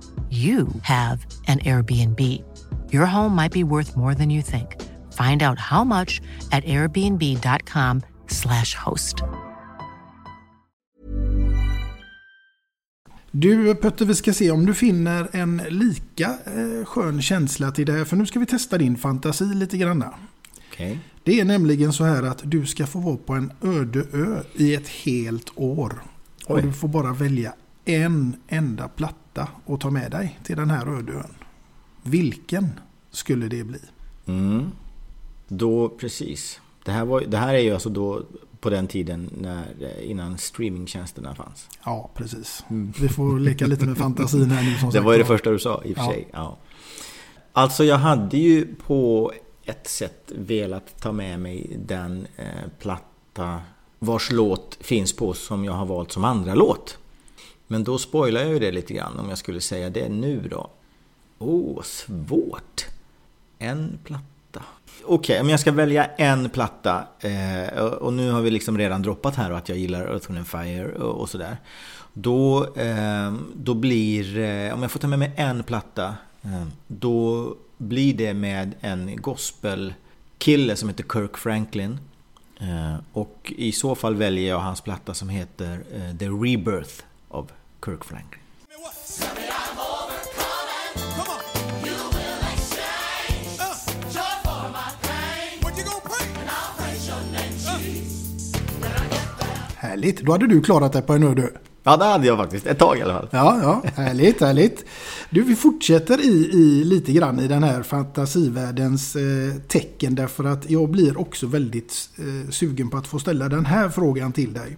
you have an Airbnb. Your home might be worth more than you think. Find out how much at airbnb.com slash host. Du Putte, vi ska se om du finner en lika eh, skön känsla till det här. För nu ska vi testa din fantasi lite grann. Okay. Det är nämligen så här att du ska få vara på en öde ö i ett helt år. Oj. Och du får bara välja en enda platta att ta med dig till den här öde ön. Vilken skulle det bli? Mm. Då, precis. Det här, var, det här är ju alltså då på den tiden när, innan streamingtjänsterna fanns. Ja, precis. Mm. Vi får leka lite med fantasin här nu. Som det var ju det första du sa i och för ja. sig. Ja. Alltså jag hade ju på ett sätt velat ta med mig den eh, platta vars låt finns på som jag har valt som andra låt. Men då spoilar jag ju det lite grann om jag skulle säga det nu då. Åh, oh, svårt. En platta. Okej, okay, om jag ska välja en platta eh, och nu har vi liksom redan droppat här och att jag gillar Earth, Wind Fire och, och sådär. Då, eh, då blir, eh, om jag får ta med mig en platta, eh, då blir det med en gospelkille som heter Kirk Franklin. Eh, och i så fall väljer jag hans platta som heter eh, The Rebirth of Kirk Franklin. Härligt, då hade du klarat det på en öde Ja, det hade jag faktiskt. Ett tag i alla fall. Ja, ja. Härligt, härligt. Du, vi fortsätter i, i lite grann i den här fantasivärldens eh, tecken därför att jag blir också väldigt eh, sugen på att få ställa den här frågan till dig.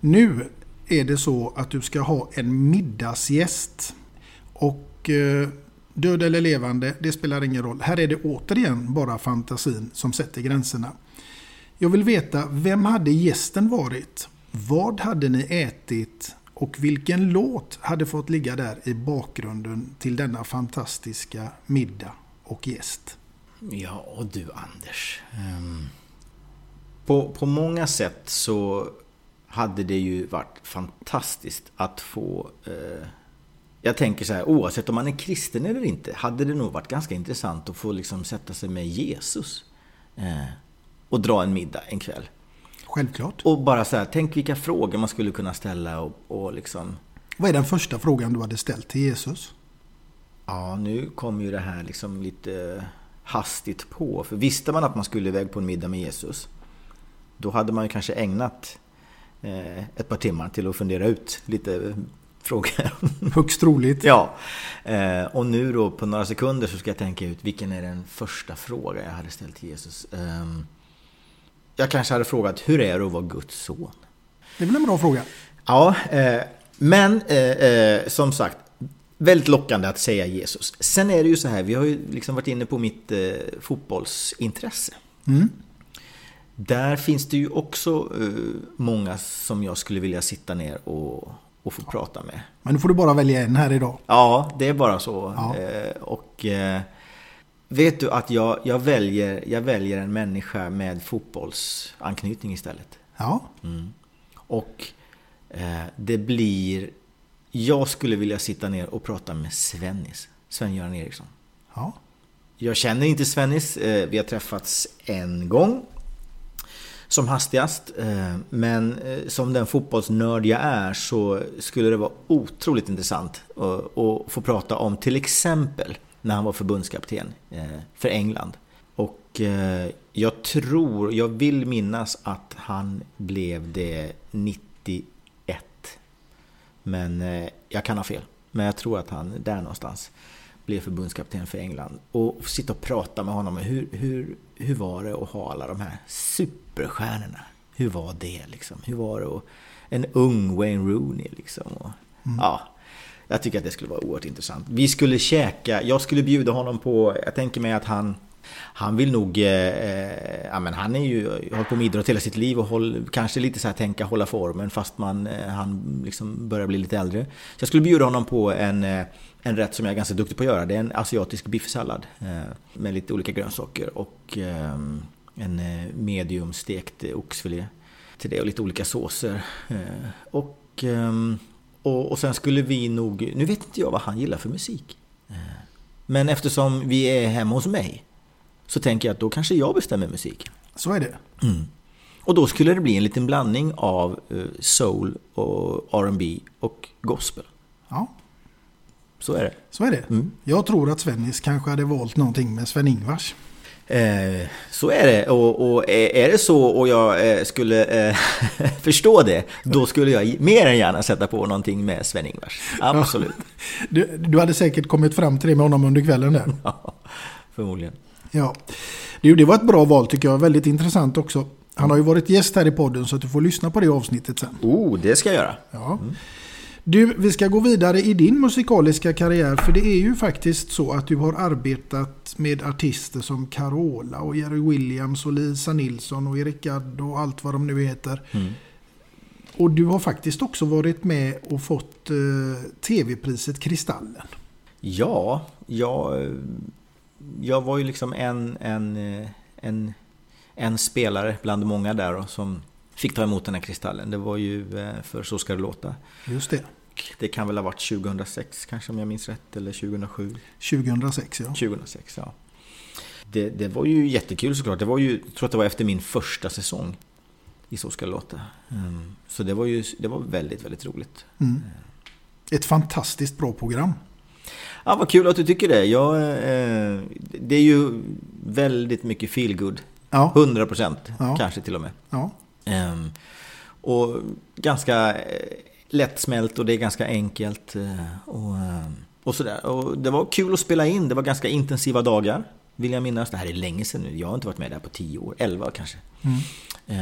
Nu är det så att du ska ha en middagsgäst. Och eh, död eller levande, det spelar ingen roll. Här är det återigen bara fantasin som sätter gränserna. Jag vill veta, vem hade gästen varit? Vad hade ni ätit och vilken låt hade fått ligga där i bakgrunden till denna fantastiska middag och gäst? Ja, och du Anders. Um, på, på många sätt så hade det ju varit fantastiskt att få... Uh, jag tänker så här, oavsett om man är kristen eller inte, hade det nog varit ganska intressant att få liksom sätta sig med Jesus. Uh, och dra en middag en kväll. Självklart. Och bara så här, tänk vilka frågor man skulle kunna ställa och, och liksom... Vad är den första frågan du hade ställt till Jesus? Ja, nu kom ju det här liksom lite hastigt på. För visste man att man skulle iväg på en middag med Jesus, då hade man ju kanske ägnat eh, ett par timmar till att fundera ut lite frågor. Högst troligt. ja. Eh, och nu då på några sekunder så ska jag tänka ut vilken är den första fråga jag hade ställt till Jesus. Eh, jag kanske hade frågat, hur är det att vara Guds son? Det är väl en bra fråga? Ja, eh, men eh, eh, som sagt, väldigt lockande att säga Jesus. Sen är det ju så här, vi har ju liksom varit inne på mitt eh, fotbollsintresse. Mm. Där finns det ju också eh, många som jag skulle vilja sitta ner och, och få prata med. Men nu får du bara välja en här idag. Ja, det är bara så. Ja. Eh, och Vet du att jag, jag, väljer, jag väljer en människa med fotbollsanknytning istället? Ja. Mm. Och eh, det blir... Jag skulle vilja sitta ner och prata med Svennis. Sven-Göran Eriksson. Ja. Jag känner inte Svennis. Eh, vi har träffats en gång. Som hastigast. Eh, men eh, som den fotbollsnörd jag är så skulle det vara otroligt intressant att, få prata om till exempel när han var förbundskapten eh, för England. Och jag tror, jag vill minnas att han blev det 91. Men jag kan ha fel. Men jag tror att han där någonstans blev förbundskapten för England. Och sitta och prata med honom. Hur, hur, hur var det att ha alla de här superstjärnorna? Hur var det liksom? Hur var det att en ung Wayne Rooney liksom? Och, mm. Ja, jag tycker att det skulle vara oerhört intressant. Vi skulle käka, jag skulle bjuda honom på, jag tänker mig att han han vill nog, eh, eh ja men han är ju, hållit på med idrott hela sitt liv och håll, kanske lite så här tänka hålla formen fast man, eh, han liksom börjar bli lite äldre. Så jag skulle bjuda honom på en, eh, en rätt som jag är ganska duktig på att göra. Det är en asiatisk biffsallad eh, med lite olika grönsaker och eh, en medium stekt oxfilé till det och lite olika såser. och ehm, och, och sen skulle vi nog, nu vet inte jag vad han gillar för musik. Eh, men eftersom vi är hemma hos mig så tänker jag att då kanske jag bestämmer musik. Så är det. Mm. Och då skulle det bli en liten blandning av eh, soul och R&B och gospel. Ja. Så är det. Så är det. Mm. Jag tror att Svennis kanske hade valt någonting med Sven-Ingvars. Eh, så är det. Och, och, är det så och jag eh, skulle eh, förstå det, då skulle jag mer än gärna sätta på någonting med Sven-Ingvars. Absolut. Ja. Du, du, hade säkert kommit fram till det med honom under kvällen där. Ja, förmodligen. Ja. Du, det var ett bra val tycker jag. Väldigt intressant också. Han har ju varit gäst här i podden så att du får lyssna på det avsnittet sen. Oh, det ska jag göra. Ja. Mm. Du, vi ska gå vidare i din musikaliska karriär för det är ju faktiskt så att du har arbetat med artister som Carola och Jerry Williams och Lisa Nilsson och Erik Gadd och allt vad de nu heter. Mm. Och du har faktiskt också varit med och fått eh, tv-priset Kristallen. Ja, jag, jag var ju liksom en, en, eh, en, en spelare bland många där som fick ta emot den här kristallen. Det var ju eh, för Så ska det låta. Just det. Det kan väl ha varit 2006 kanske om jag minns rätt, eller 2007? 2006 ja. 2006 ja. Det, det var ju jättekul såklart. Det var ju, jag tror att det var efter min första säsong i Så ska det låta. Um, så det var ju det var väldigt, väldigt roligt. Mm. Ett fantastiskt bra program. Ja, vad kul att du tycker det. Jag, eh, det är ju väldigt mycket feelgood. Ja. 100 procent ja. kanske till och med. Ja. Um, och ganska eh, lättsmält och det är ganska enkelt. eh, Och, eh, och sådär. Och det var kul att spela in, det var ganska intensiva dagar. Vill jag minnas. Det här är länge sedan nu. Jag har inte varit med där på tio år, elva kanske. Mm.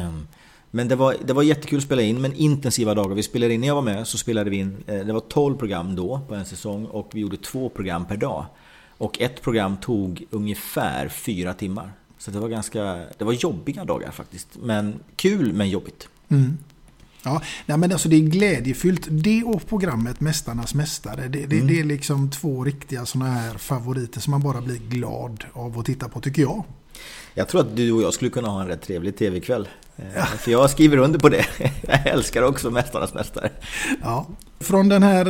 Ehm, Men det var, det var jättekul att spela in, men intensiva dagar. Vi spelade in, när jag var med så spelade vi in, eh, det var 12 program då på en säsong och vi gjorde två program per dag. Och ett program tog ungefär fyra timmar. Så det var ganska, det var jobbiga dagar faktiskt. Men kul men jobbigt. Mm. Ja, nej men alltså det är glädjefyllt. Det och programmet Mästarnas Mästare. Det, det, Mm. det är liksom två riktiga sådana här favoriter som man bara blir glad av att titta på tycker jag. Jag tror att du och jag skulle kunna ha en rätt trevlig tv-kväll. Eh, För jag skriver under på det. Jag älskar också Mästarnas Mästare. Ja. Från den här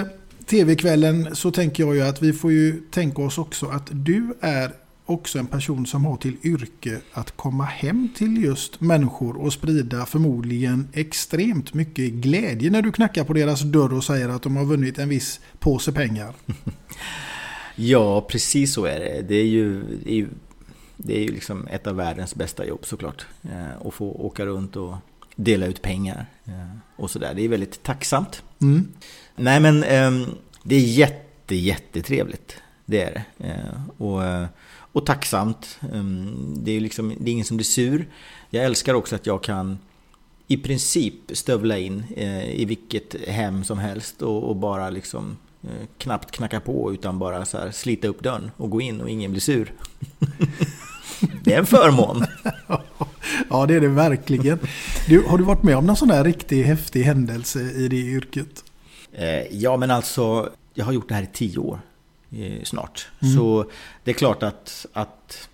eh, tv-kvällen så tänker jag ju att vi får ju tänka oss också att du är också en person som har till yrke att komma hem till just människor och sprida förmodligen extremt mycket glädje när du knackar på deras dörr och säger att de har vunnit en viss påse pengar. Ja, precis så är det. Det är ju, det är ju, det är ju liksom ett av världens bästa jobb såklart. Eh, Att få åka runt och dela ut pengar eh, och sådär. Det är väldigt tacksamt. Mm. Nej men ehm, det är jätte, jättetrevligt. Det är det. Eh, Och, och tacksamt. Ehm, Det är, liksom, det är ingen som blir sur. Jag älskar också att jag kan i princip stövla in eh, i vilket hem som helst och, bara liksom eh, knappt knacka på utan bara så här slita upp dörren och gå in och ingen blir sur. det är en förmån. Ja, det är det verkligen. Du, har du varit med om någon sån här riktigt häftig händelse i det yrket? Eh, Ja, men alltså, jag har gjort det här i tio år eh, snart. Mm. Så det är klart att, att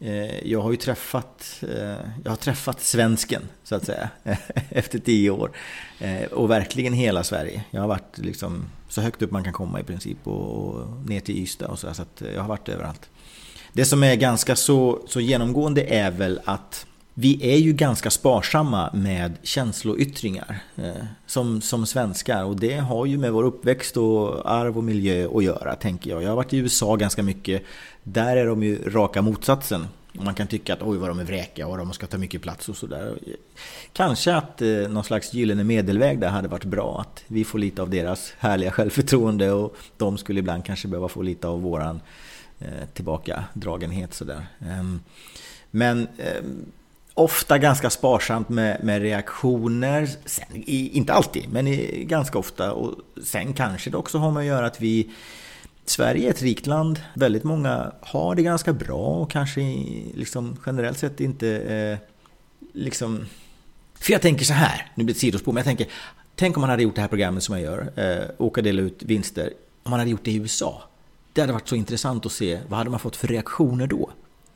eh, jag har ju träffat, eh, jag har träffat svensken, så att säga, efter tio år. Eh, och verkligen hela Sverige. Jag har varit liksom så högt upp man kan komma i princip och, och ner till Ystad och så, så att jag har varit överallt. Det som är ganska så, så genomgående är väl att vi är ju ganska sparsamma med känsloyttringar eh, som, som svenskar och det har ju med vår uppväxt och arv och miljö att göra tänker jag. Jag har varit i USA ganska mycket. Där är de ju raka motsatsen. Man kan tycka att oj vad de är vräkiga och de ska ta mycket plats och sådär. Kanske att eh, någon slags gyllene medelväg där hade varit bra. Att vi får lite av deras härliga självförtroende och de skulle ibland kanske behöva få lite av våran eh, tillbakadragenhet sådär. Ehm, men ehm, ofta ganska sparsamt med, med reaktioner. Sen, i, inte alltid, men i, ganska ofta. Och sen kanske det också har med att göra att vi Sverige är ett rikt land. Väldigt många har det ganska bra och kanske liksom generellt sett inte eh, liksom... För jag tänker så här, nu blir det ett sidospår, men jag tänker Tänk om man hade gjort det här programmet som jag gör, eh, åka och dela ut vinster. Om man hade gjort det i USA. Det hade varit så intressant att se, vad hade man fått för reaktioner då?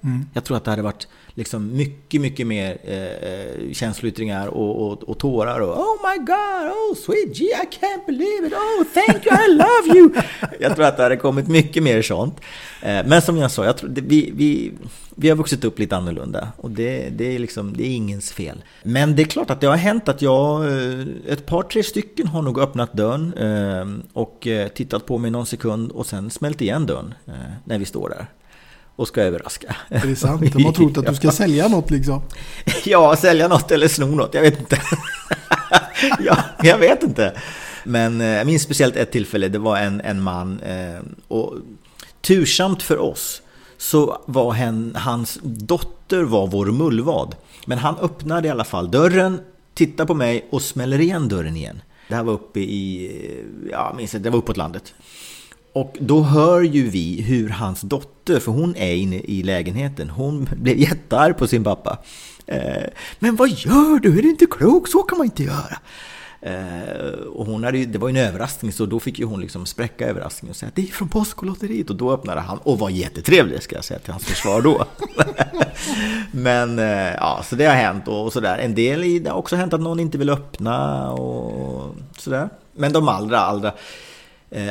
Mm. Jag tror att det hade varit liksom mycket, mycket mer eh, känsloyttringar och, och, och tårar och Oh my God, oh sweet G, I can't believe it, oh thank you, I love you. Jag tror att det hade kommit mycket mer sånt. Eh, men som jag sa, jag tror, det, vi, vi, vi har vuxit upp lite annorlunda och det, det, är liksom, det är ingens fel. Men det är klart att det har hänt att jag, eh, ett par, tre stycken har nog öppnat dörren eh, och eh, tittat på mig någon sekund och sen smält igen dörren eh, när vi står där och ska överraska. Är det sant? De har trott att du ska sälja något liksom. Ja, sälja något eller sno något, jag vet inte. ja, jag vet inte. Men eh, jag minns speciellt ett tillfälle, det var en, en man eh, och tursamt för oss så var hen, hans dotter var vår mullvad. Men han öppnade i alla fall dörren, tittar på mig och smäller igen dörren igen. Det här var uppe i, ja, minns inte, det var uppåt landet. Och då hör ju vi hur hans dotter, för hon är inne i lägenheten, hon blev jättearg på sin pappa. Eh, Men vad gör du? Är du inte klok? Så kan man inte göra. Eh, och hon hade ju, det var ju en överraskning så då fick ju hon liksom spräcka överraskningen och säga att det är från Postkodlotteriet och då öppnade han och var jättetrevlig ska jag säga till hans försvar då. Men eh, ja, så det har hänt och sådär. En del i det har också hänt att någon inte vill öppna och sådär. Men de allra, allra eh,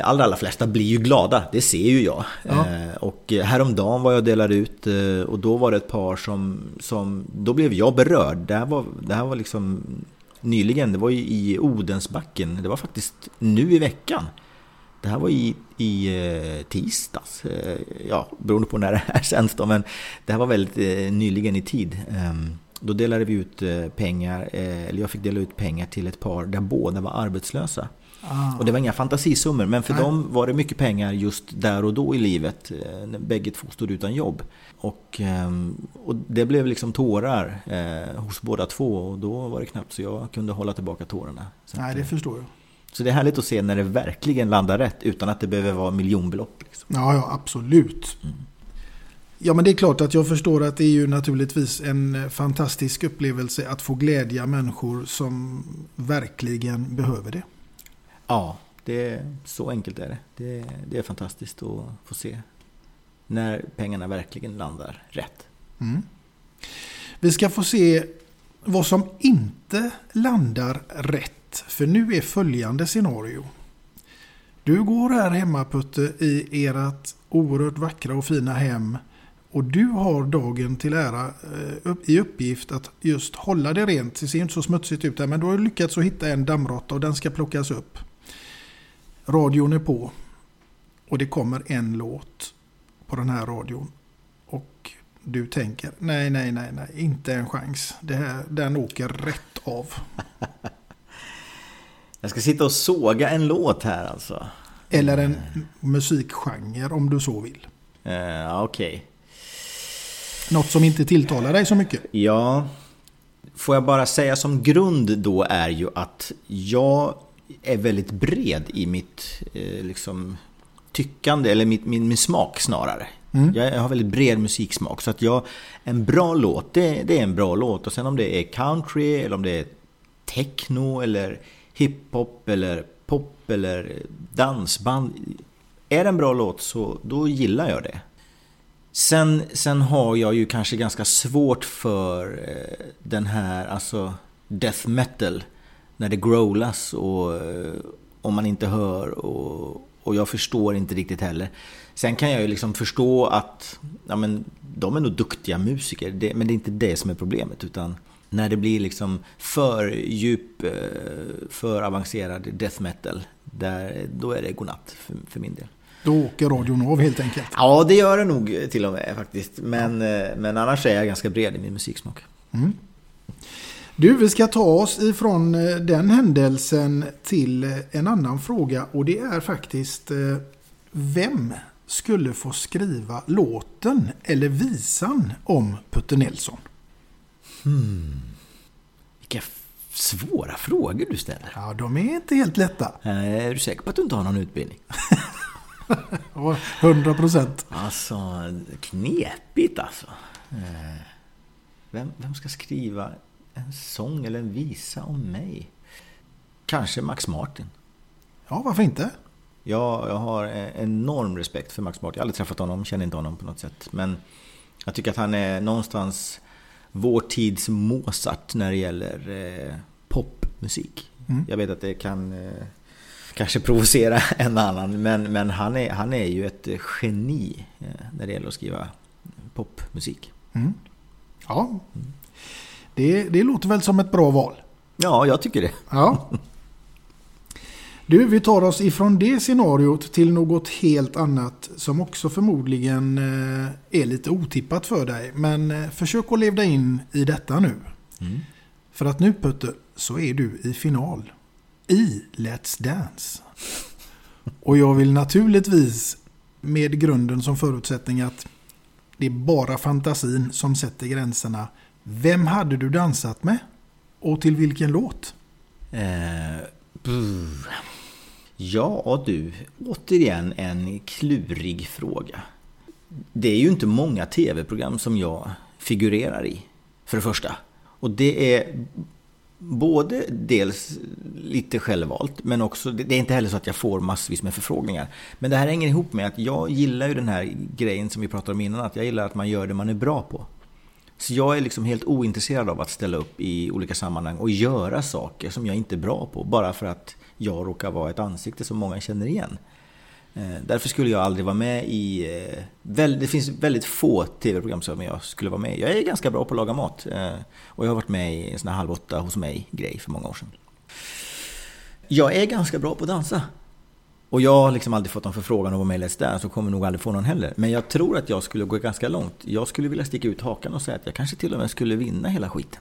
allra, allra flesta blir ju glada, det ser ju jag. Ja. Eh, Och häromdagen var jag delade ut eh, och då var det ett par som, som då blev jag berörd. Det här var, det här var liksom nyligen, det var ju i Odensbacken, det var faktiskt nu i veckan. Det här var i, i eh, tisdags, eh, ja beroende på när det här sänds då, men det här var väldigt eh, nyligen i tid. Ehm, Då delade vi ut eh, pengar, eh, eller jag fick dela ut pengar till ett par där båda var arbetslösa. Ah. Och det var inga fantasisummor, men för Nej. dem var det mycket pengar just där och då i livet. eh, När bägge två stod utan jobb. Och, ehm, och det blev liksom tårar eh, hos båda två och då var det knappt så jag kunde hålla tillbaka tårarna. Så, Nej, det eh, förstår jag. så det är härligt att se när det verkligen landar rätt utan att det behöver vara miljonbelopp. Liksom. Ja, ja, absolut. Ja, men det är klart att jag förstår att det är ju naturligtvis en fantastisk upplevelse att få glädja människor som verkligen behöver det. Ja, det är, så enkelt är det. det. Det är fantastiskt att få se när pengarna verkligen landar rätt. Mm. Vi ska få se vad som inte landar rätt. För nu är följande scenario. Du går här hemma Putte i ert oerhört vackra och fina hem. Och du har dagen till ära eh, i uppgift att just hålla det rent. Det ser inte så smutsigt ut här men du har lyckats att hitta en dammråtta och den ska plockas upp. Radion är på. Och det kommer en låt på den här radion. Och du tänker nej, nej, nej, nej, inte en chans. Det här, den åker rätt av. Jag ska sitta och såga en låt här alltså. Eller en musikgenre om du så vill. Eh, Okej. Något som inte tilltalar dig så mycket. Ja, får jag bara säga som grund då är ju att jag är väldigt bred i mitt eh, liksom, tyckande, eller mitt, min, min smak snarare. Mm. Jag har väldigt bred musiksmak. Så att jag, en bra låt, det, det är en bra låt. Och sen om det är country, eller om det är techno, eller hiphop, eller pop, eller dansband. Är det en bra låt så då gillar jag det. Sen, sen har jag ju kanske ganska svårt för eh, den här, alltså death metal. När det growlas och, eh, och man inte hör och, och jag förstår inte riktigt heller. Sen kan jag ju liksom förstå att ja, men, de är nog duktiga musiker, det, men det är inte det som är problemet. Utan när det blir liksom för djup, eh, för avancerad death metal, där, då är det godnatt för, för min del. Då åker radion av helt enkelt. Ja, det gör det nog till och med faktiskt. Men, eh, men annars är jag ganska bred i min musiksmak. Mm. Du, vi ska ta oss ifrån eh, den händelsen till eh, en annan fråga och det är faktiskt eh, vem skulle få skriva låten eller visan om Putte Nelson? Hmm. Vilka svåra frågor du ställer. Ja, de är inte helt lätta. Är du säker på att du inte har någon utbildning? Ja, 100 procent. Alltså, knepigt alltså. Vem, vem ska skriva en sång eller en visa om mig? Kanske Max Martin. Ja, varför inte? Jag, jag har en enorm respekt för Max Martin. Jag har aldrig träffat honom, känner inte honom på något sätt. Men jag tycker att han är någonstans vår tids Mozart när det gäller eh, popmusik. Mm. Jag vet att det kan eh, kanske provocera en annan, men, men han, är, han är ju ett geni eh, när det gäller att skriva popmusik. Mm. Ja, det, det låter väl som ett bra val. Ja, jag tycker det. Ja. Du, vi tar oss ifrån det scenariot till något helt annat som också förmodligen eh, är lite otippat för dig. Men eh, försök att leva dig in i detta nu. Mm. För att nu Putte, så är du i final. I Let's Dance. Och jag vill naturligtvis med grunden som förutsättning att det är bara fantasin som sätter gränserna. Vem hade du dansat med? Och till vilken låt? Eh, ja du, återigen en klurig fråga. Det är ju inte många tv-program som jag figurerar i, för det första. Och det är både dels lite självvalt, men också, det är inte heller så att jag får massvis med förfrågningar. Men det här hänger ihop med att jag gillar ju den här grejen som vi pratade om innan, att jag gillar att man gör det man är bra på. Så jag är liksom helt ointresserad av att ställa upp i olika sammanhang och göra saker som jag inte är bra på, bara för att jag råkar vara ett ansikte som många känner igen. Eh, därför skulle jag aldrig vara med i... Eh, det finns väldigt få tv-program som jag skulle vara med i. Jag är ganska bra på att laga mat. Eh, och jag har varit med i en sån här Halv åtta hos mig-grej för många år sedan. Jag är ganska bra på att dansa. Och jag har liksom aldrig fått någon förfrågan att vara med i Let's Dance och kommer nog aldrig få någon heller. Men jag tror att jag skulle gå ganska långt. Jag skulle vilja sticka ut hakan och säga att jag kanske till och med skulle vinna hela skiten.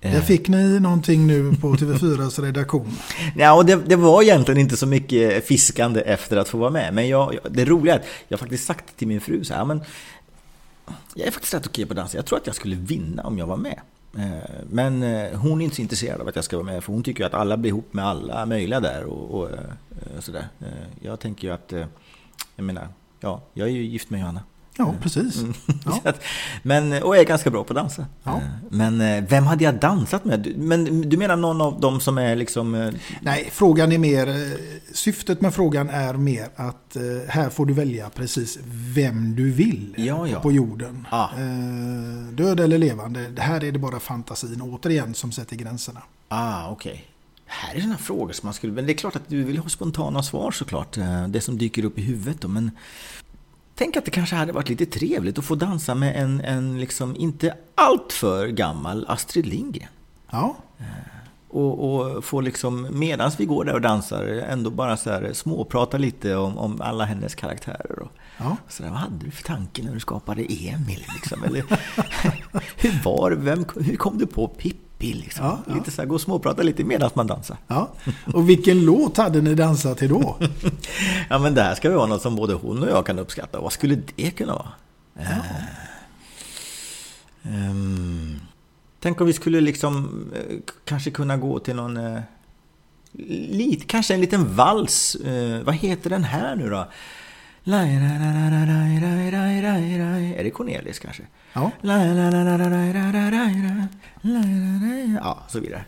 Där fick ni någonting nu på TV4s redaktion. Ja, och det, det, var egentligen inte så mycket fiskande efter att få vara med. Men jag, det roliga är att jag faktiskt sagt till min fru så här, men jag är faktiskt rätt okej på att dansa. Jag tror att jag skulle vinna om jag var med. Eh, men eh, hon är inte så intresserad av att jag ska vara med, för hon tycker att alla blir ihop med alla möjliga där och, och, och sådär. Jag tänker ju att, jag menar, ja, jag är ju gift med Johanna. Ja, precis. Mm. Ja. men, och är ganska bra på att dansa. Ja. Men vem hade jag dansat med? Men du menar någon av dem som är liksom... Nej, frågan är mer... Syftet med frågan är mer att här får du välja precis vem du vill ja, ja. på jorden. Ah. Död eller levande. Här är det bara fantasin återigen som sätter gränserna. Ah, okej. Okay. Här är sådana frågor som man skulle... Men det är klart att du vill ha spontana svar såklart. Det som dyker upp i huvudet då. Men Tänk att det kanske hade varit lite trevligt att få dansa med en, en liksom inte alltför gammal Astrid Lindgren. Ja. Eh, och, och få liksom, medan vi går där och dansar, ändå bara så här småprata lite om, om alla hennes karaktärer. Och, ja. så där, vad hade du för tanke när du skapade Emil? Liksom? Eller, hur var vem, hur kom du på Pippi? Liksom? Ja, ja. Lite så här, gå och småprata lite medan man dansar. Ja. Och vilken låt hade ni dansat till då? ja, men det här ska vara något som både hon och jag kan uppskatta. Vad skulle det kunna vara? Ja. Uh, um, tänk om vi skulle liksom uh, kanske kunna gå till någon... Uh, lit, kanske en liten vals. vad heter den här nu då? Är det Cornelis kanske? Ja. Ja, så vidare.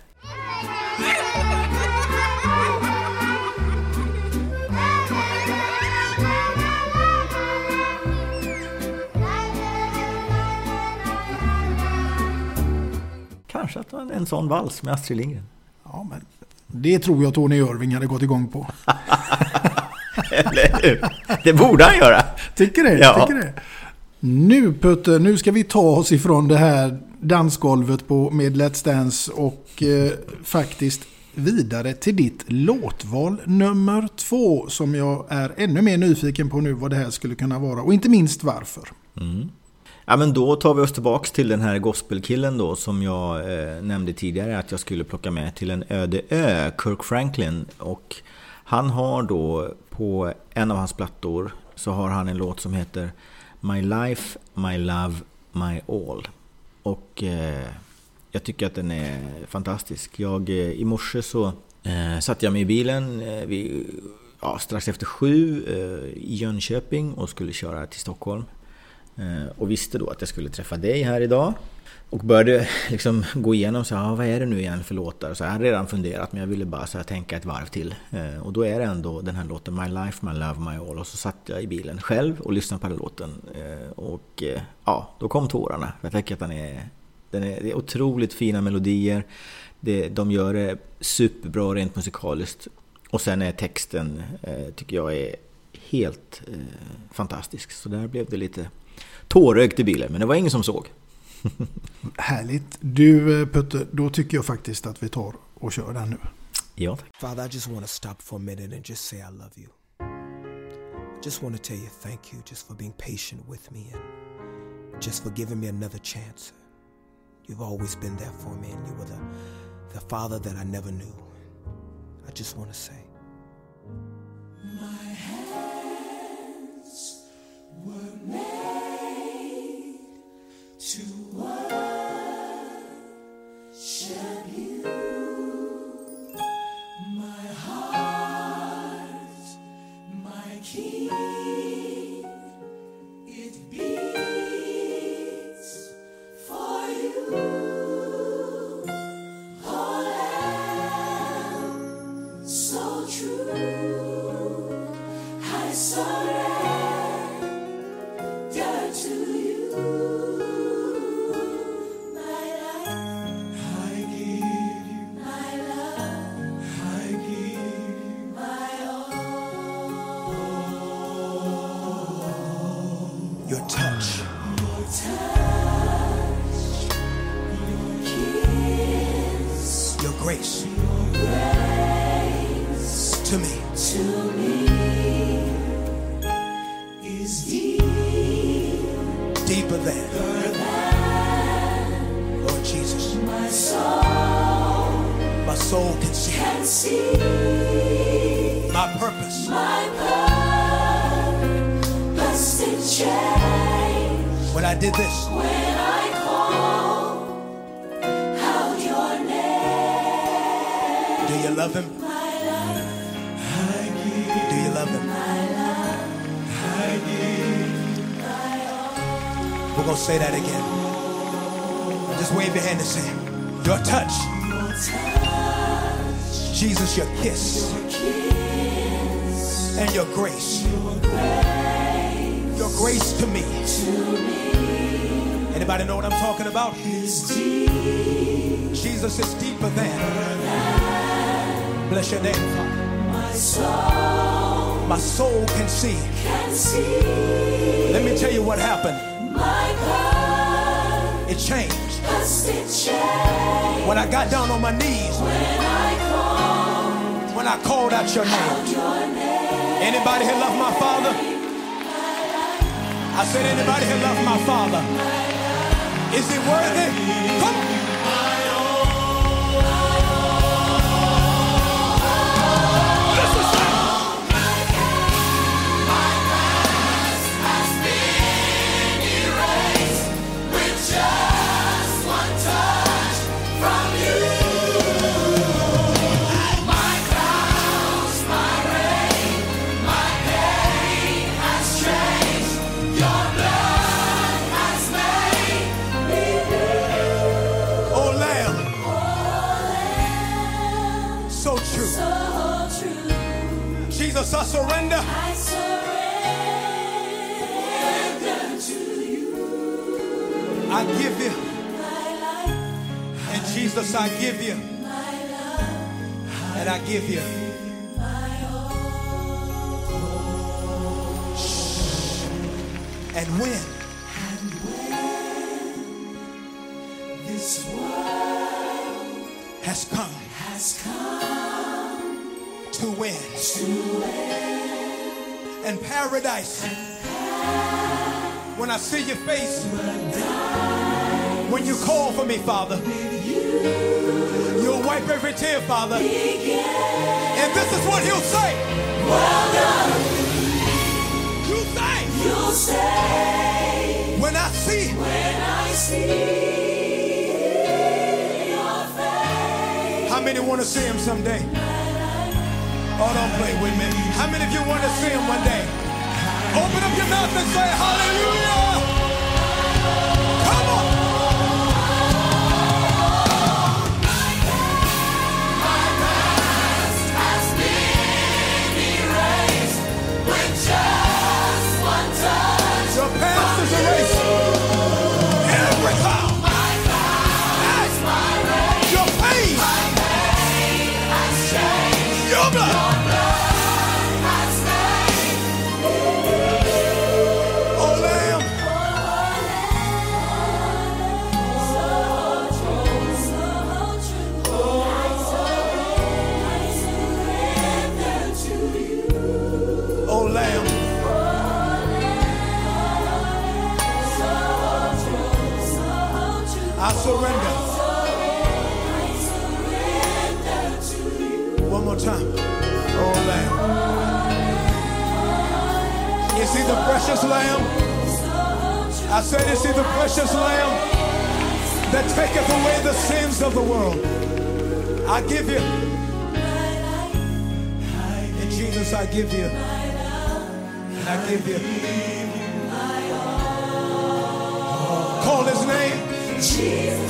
Kanske att en sån vals med Astrid Lindgren. Ja, men det tror jag Tony Irving hade gått igång på. Eller hur? Det borde han göra. Tycker det? Ja. Tycker det. Nu Putte, nu ska vi ta oss ifrån det här dansgolvet på, med Let's Dance och eh, faktiskt vidare till ditt låtval nummer två som jag är ännu mer nyfiken på nu vad det här skulle kunna vara och inte minst varför. Mm. Ja men då tar vi oss tillbaks till den här gospelkillen då som jag eh, nämnde tidigare att jag skulle plocka med till en öde ö, Kirk Franklin. Och han har då på en av hans plattor så har han en låt som heter My Life, My Love, My All. Och eh, jag tycker att den är fantastisk. Jag, eh, I morse så eh, satt jag mig i bilen eh, vid, ja, strax efter sju eh, i Jönköping och skulle köra till Stockholm. Eh, och visste då att jag skulle träffa dig här idag. Och började liksom gå igenom så här, ah, vad är det nu igen för låtar? Så jag hade redan funderat men jag ville bara så här, tänka ett varv till. Eh, och då är det ändå den här låten My Life, My Love, My All. Och så satt jag i bilen själv och lyssnade på den låten. Eh, och ja, då kom tårarna. Jag tänker att den är, den är, det är otroligt fina melodier. Det, de gör det superbra rent musikaliskt. Och sen är texten, tycker jag, är helt fantastisk. Så där blev det lite tårögt i bilen, men det var ingen som såg. Härligt. Du eh, Putte, då tycker jag faktiskt att vi tar och kör den nu. Ja. Father, I just want to stop for a minute and just say I love you. I just want to tell you thank you just for being patient with me and just for giving me another chance. You've always been there for me and you were the, the father that I never knew. I just want to say. My hands were made to worship you. My soul can see can see my purpose. my purpose it changed When I did this, when I called out your name. do you love him? My life, Do you love him? my love, I give my all. We're gonna say that again. Just wave your hand and say, Your touch, Your touch, Jesus, your kiss, your kiss, and your grace. your grace Your grace to me. to me Anybody know what I'm talking about? is. Jesus is deeper than. Bless your name, Father. My soul My soul can see. can see Let me tell you what happened. my purpose it changed When I got down on my knees, when I called when I called out your name. Anybody here love my father? I said, anybody here love my father? Is he worthy? Come Jesus, I surrender. I surrender to you I give you. And Jesus, I give you. my And I give you. And when And paradise. When I see your face. When you call for me, Father. You'll wipe every tear, Father. And this is what he'll say. well done, You say. you'll say When I see. when I see your face. How many want to see him someday? Oh, don't play with me. How many of you want to see him one day? Open up your mouth and say hallelujah. Precious Lamb? I said, Is he the precious Lamb that taketh away the sins of the world? I give you. And Jesus, I give you. I give you. Call his name. Jesus,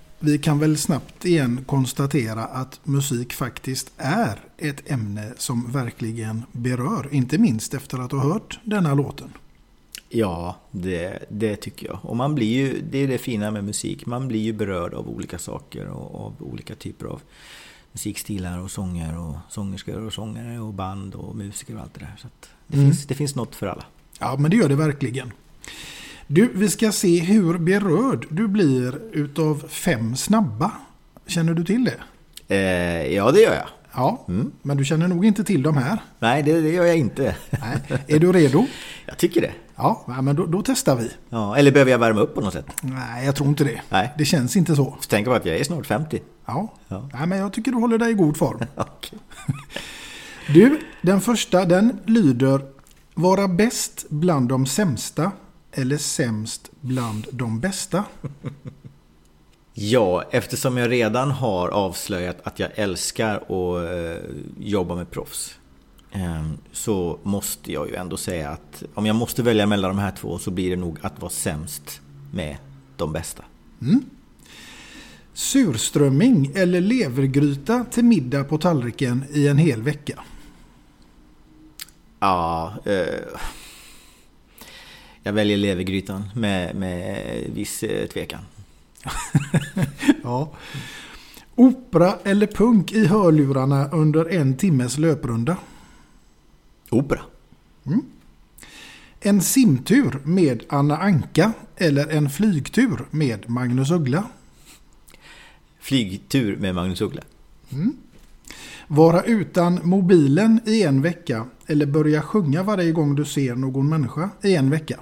vi kan väl snabbt igen konstatera att musik faktiskt är ett ämne som verkligen berör. Inte minst efter att ha hört denna låten. Ja, det, det tycker jag. Och man blir ju, det är det fina med musik, man blir ju berörd av olika saker och av olika typer av musikstilar och sånger och sångerskor och sångare och band och musiker och allt det där. Så det, Mm. finns, det finns något för alla. Ja, men det gör det verkligen. Du, vi ska se hur berörd du blir utav fem snabba. Känner du till det? Eh, ja, det gör jag. Ja, men du känner nog inte till de här. Nej, det, det gör jag inte. Nej. Är du redo? Jag tycker det. Ja, men då, då testar vi. Ja, eller behöver jag värma upp på något sätt? Nej, jag tror inte det. Nej. Det känns inte så. Tänk på att jag är snart 50. Ja, Ja. Nej, men jag tycker du håller dig i god form. Du, den första den lyder Vara bäst bland de sämsta eller sämst bland de bästa? Ja, eftersom jag redan har avslöjat att jag älskar att eh, jobba med proffs eh, så måste jag ju ändå säga att om jag måste välja mellan de här två så blir det nog att vara sämst med de bästa. Surströmming eller levergryta till middag på tallriken i en hel vecka? Ja, eh, jag väljer levergrytan med, med viss eh, tvekan. Ja. Opera eller punk i hörlurarna under en timmes löprunda? Opera. En simtur med Anna Anka eller en flygtur med Magnus Uggla? Flygtur med Magnus Uggla. Vara utan mobilen i en vecka eller börja sjunga varje gång du ser någon människa i en vecka?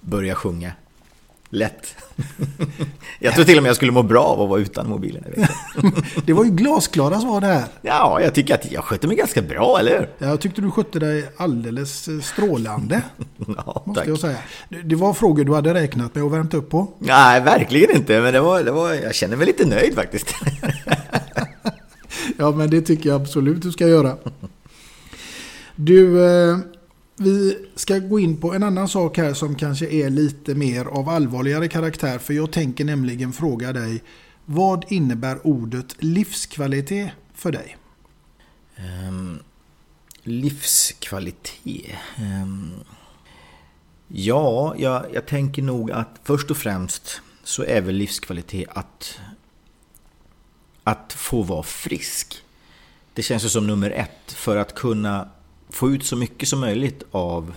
Börja sjunga. Lätt. jag tror till och med jag skulle må bra av att vara utan mobilen. Det var ju glasklara svar det här. Ja, jag tycker att jag sköter mig ganska bra, eller hur? Jag tyckte du skötte dig alldeles eh, strålande. Ja, Måste tack. jag säga. Det- Det var frågor du hade räknat med och värmt upp på. Nej, verkligen inte. Men det var, det var, jag känner mig lite nöjd faktiskt. Ja, men det tycker jag absolut du ska göra. Du, eh, vi ska gå in på en annan sak här som kanske är lite mer av allvarligare karaktär. För jag tänker nämligen fråga dig, vad innebär ordet livskvalitet för dig? Um, livskvalitet. Um, ja, jag, jag tänker nog att först och främst så är väl livskvalitet att, att få vara frisk. Det känns ju som nummer ett för att kunna få ut så mycket som möjligt av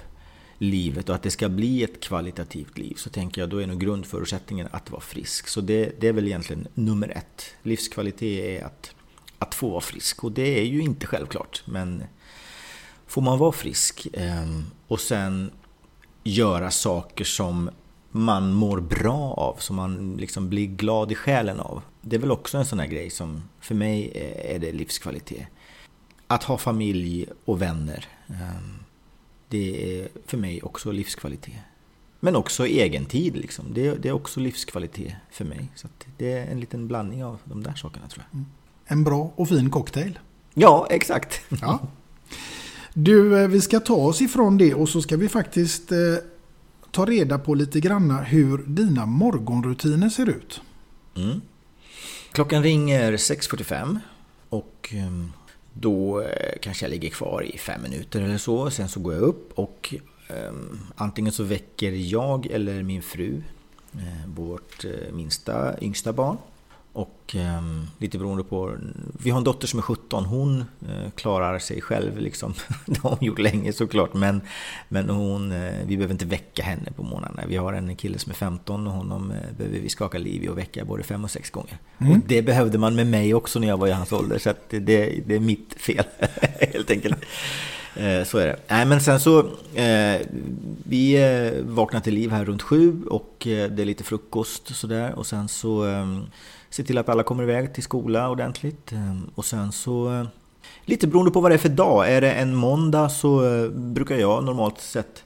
livet och att det ska bli ett kvalitativt liv så tänker jag då är nog grundförutsättningen att vara frisk. Så det, det är väl egentligen nummer ett. Livskvalitet är att, att få vara frisk och det är ju inte självklart men får man vara frisk ehm, och sen göra saker som man mår bra av, som man liksom blir glad i själen av. Det är väl också en sån här grej som för mig är är det livskvalitet. Att ha familj och vänner. eh, Det är för mig också livskvalitet. Men också egen tid liksom. Det, det är också livskvalitet för mig. Så det är en liten blandning av de där sakerna tror jag. En bra och fin cocktail. Ja, exakt. Ja. Du, eh, vi ska ta oss ifrån det och så ska vi faktiskt eh, ta reda på lite granna hur dina morgonrutiner ser ut. Mm. Klockan ringer 6.45 och ehm, då eh, kanske jag ligger kvar i fem minuter eller så. Sen så går jag upp och ehm, antingen så väcker jag eller min fru eh, vårt eh, minsta, yngsta barn. Och ehm, lite beroende på... Vi har en dotter som är 17. Hon eh, klarar sig själv liksom. Det har hon gjort länge såklart. Men, men hon, eh, vi behöver inte väcka henne på morgnarna. Vi har en kille som är 15 och honom eh, behöver vi skaka liv i och väcka både fem och sex gånger. Mm. Och det behövde man med mig också när jag var i hans ålder. Så det, det, det är mitt fel helt enkelt. Eh, Så är det. Nej men sen så, eh, vi eh, vaknar till liv här runt sju och eh, det är lite frukost och sådär. Och sen så eh, se till att alla kommer iväg till skola ordentligt. Ehm, och sen så, eh, lite beroende på vad det är för dag. Är det en måndag så eh, brukar jag normalt sett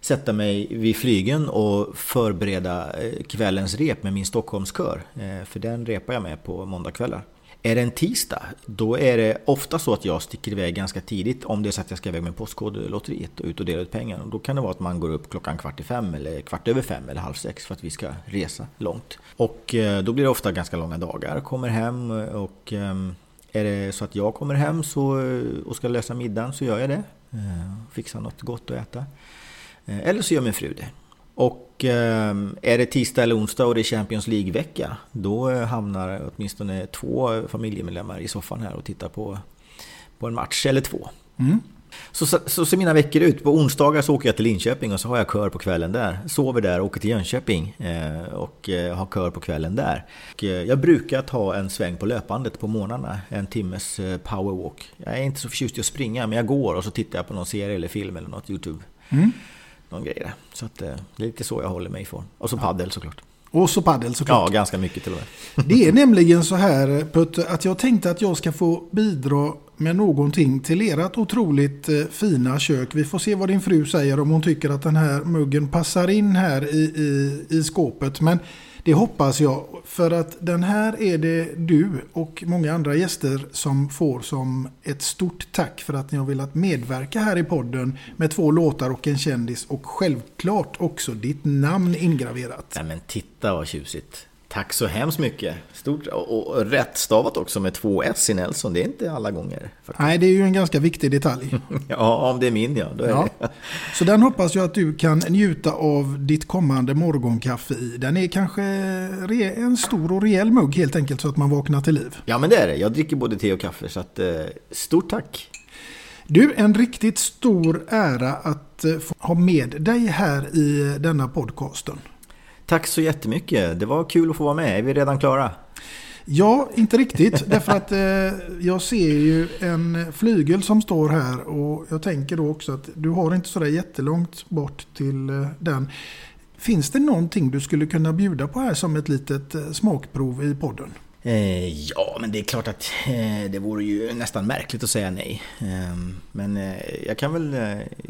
sätta mig vid flygen och förbereda eh, kvällens rep med min Stockholmskör. För den repar jag med på måndagkvällar. Är det en tisdag, då är det ofta så att jag sticker iväg ganska tidigt om det är så att jag ska iväg med Postkodlotteriet och ut och dela ut pengar. Och då kan det vara att man går upp klockan kvart i fem eller kvart över fem eller halv sex för att vi ska resa långt. Och eh, då blir det ofta ganska långa dagar. Kommer hem och ehm, är det så att jag kommer hem så, eh, och ska lösa middagen så gör jag det. Eh, fixar något gott att äta. Eller så gör min fru det. Och eh, är det tisdag eller onsdag och det är Champions League-vecka då eh, hamnar åtminstone två familjemedlemmar i soffan här och tittar på, på en match eller två. Mm. Så, så, så ser mina veckor ut. På onsdagar så åker jag till Linköping och så har jag kör på kvällen där. Sover där, åker till Jönköping eh, och eh, har kör på kvällen där. Och, eh, jag brukar ta en sväng på löpandet på morgnarna, en timmes powerwalk. Jag är inte så förtjust i att springa, men jag går och så tittar jag på någon serie eller film eller något YouTube. Mm. Någon grej där. Så att, eh, det är lite så jag håller mig i form. Och så paddel såklart. Och så paddel såklart. Ja, ganska mycket till och med. Det är nämligen så här Putte, att jag tänkte att jag ska få bidra med någonting till ert otroligt eh, fina kök. Vi får se vad din fru säger om hon tycker att den här muggen passar in här i, i, i skåpet. Men det hoppas jag. För att den här är det du och många andra gäster som får som ett stort tack för att ni har velat medverka här i podden med två låtar och en kändis och självklart också ditt namn ingraverat. Nej men titta vad tjusigt. Tack så hemskt mycket. Stort och, och rätt stavat också med två S i Nelson. Det är inte alla gånger. Nej, det är ju en ganska viktig detalj. Ja, om det är min ja. Då är Ja. det. Så den hoppas jag att du kan njuta av ditt kommande morgonkaffe i. Den är kanske en stor och rejäl mugg helt enkelt så att man vaknar till liv. Ja men det är det. Jag dricker både te och kaffe så att eh, stort tack. Du, en riktigt stor ära att eh, få ha med dig här i denna podcasten. Tack så jättemycket. Det var kul att få vara med. Är vi redan klara? Ja, inte riktigt. Därför att eh, jag ser ju en flygel som står här och jag tänker då också att du har inte sådär jättelångt bort till eh, den. Finns det någonting du skulle kunna bjuda på här som ett litet eh, smakprov i podden? Eh, ja, men det är klart att eh, det vore ju nästan märkligt att säga nej. Eh, men eh, jag kan väl,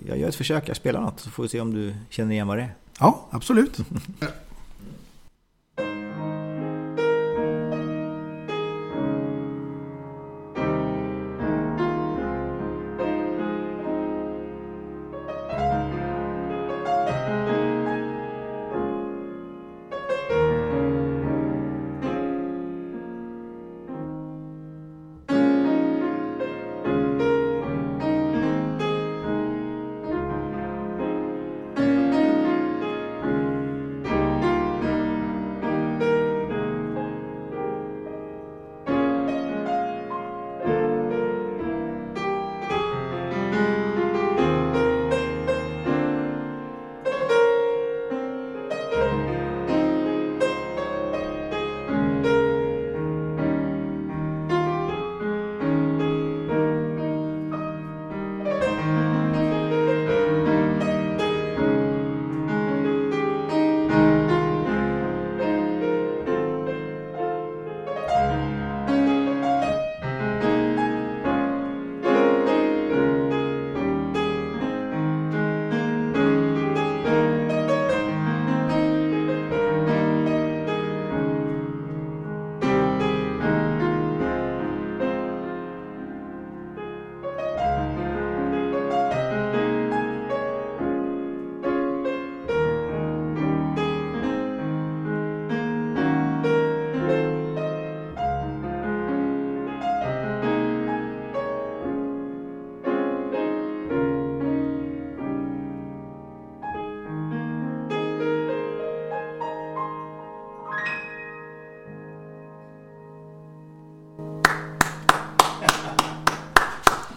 jag gör ett försök. Jag spelar något så får vi se om du känner igen vad det är. Ja, absolut.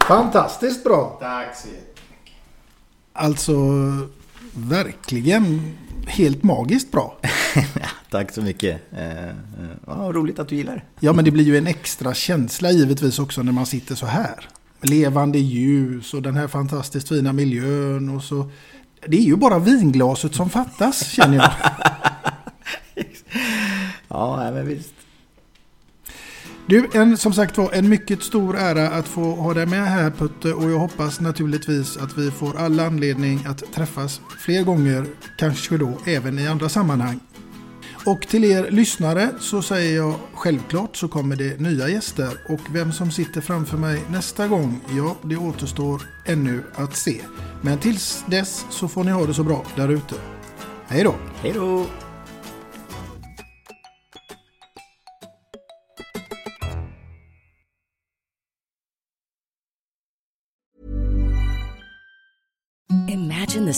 Fantastiskt bra. Tack så jättemycket. Alltså, verkligen helt magiskt bra. Tack så mycket. Eh, eh, ja, roligt att du gillar det. Ja, men det blir ju en extra känsla givetvis också när man sitter så här. Levande ljus och den här fantastiskt fina miljön och så. Det är ju bara vinglaset som fattas känner jag. Ja, men visst. Du, en, som sagt var en mycket stor ära att få ha dig med här Putte och jag hoppas naturligtvis att vi får alla anledning att träffas fler gånger, kanske då även i andra sammanhang. Och till er lyssnare så säger jag självklart så kommer det nya gäster och vem som sitter framför mig nästa gång, ja det återstår ännu att se. Men tills dess så får ni ha det så bra där ute. Hej då! Hej då!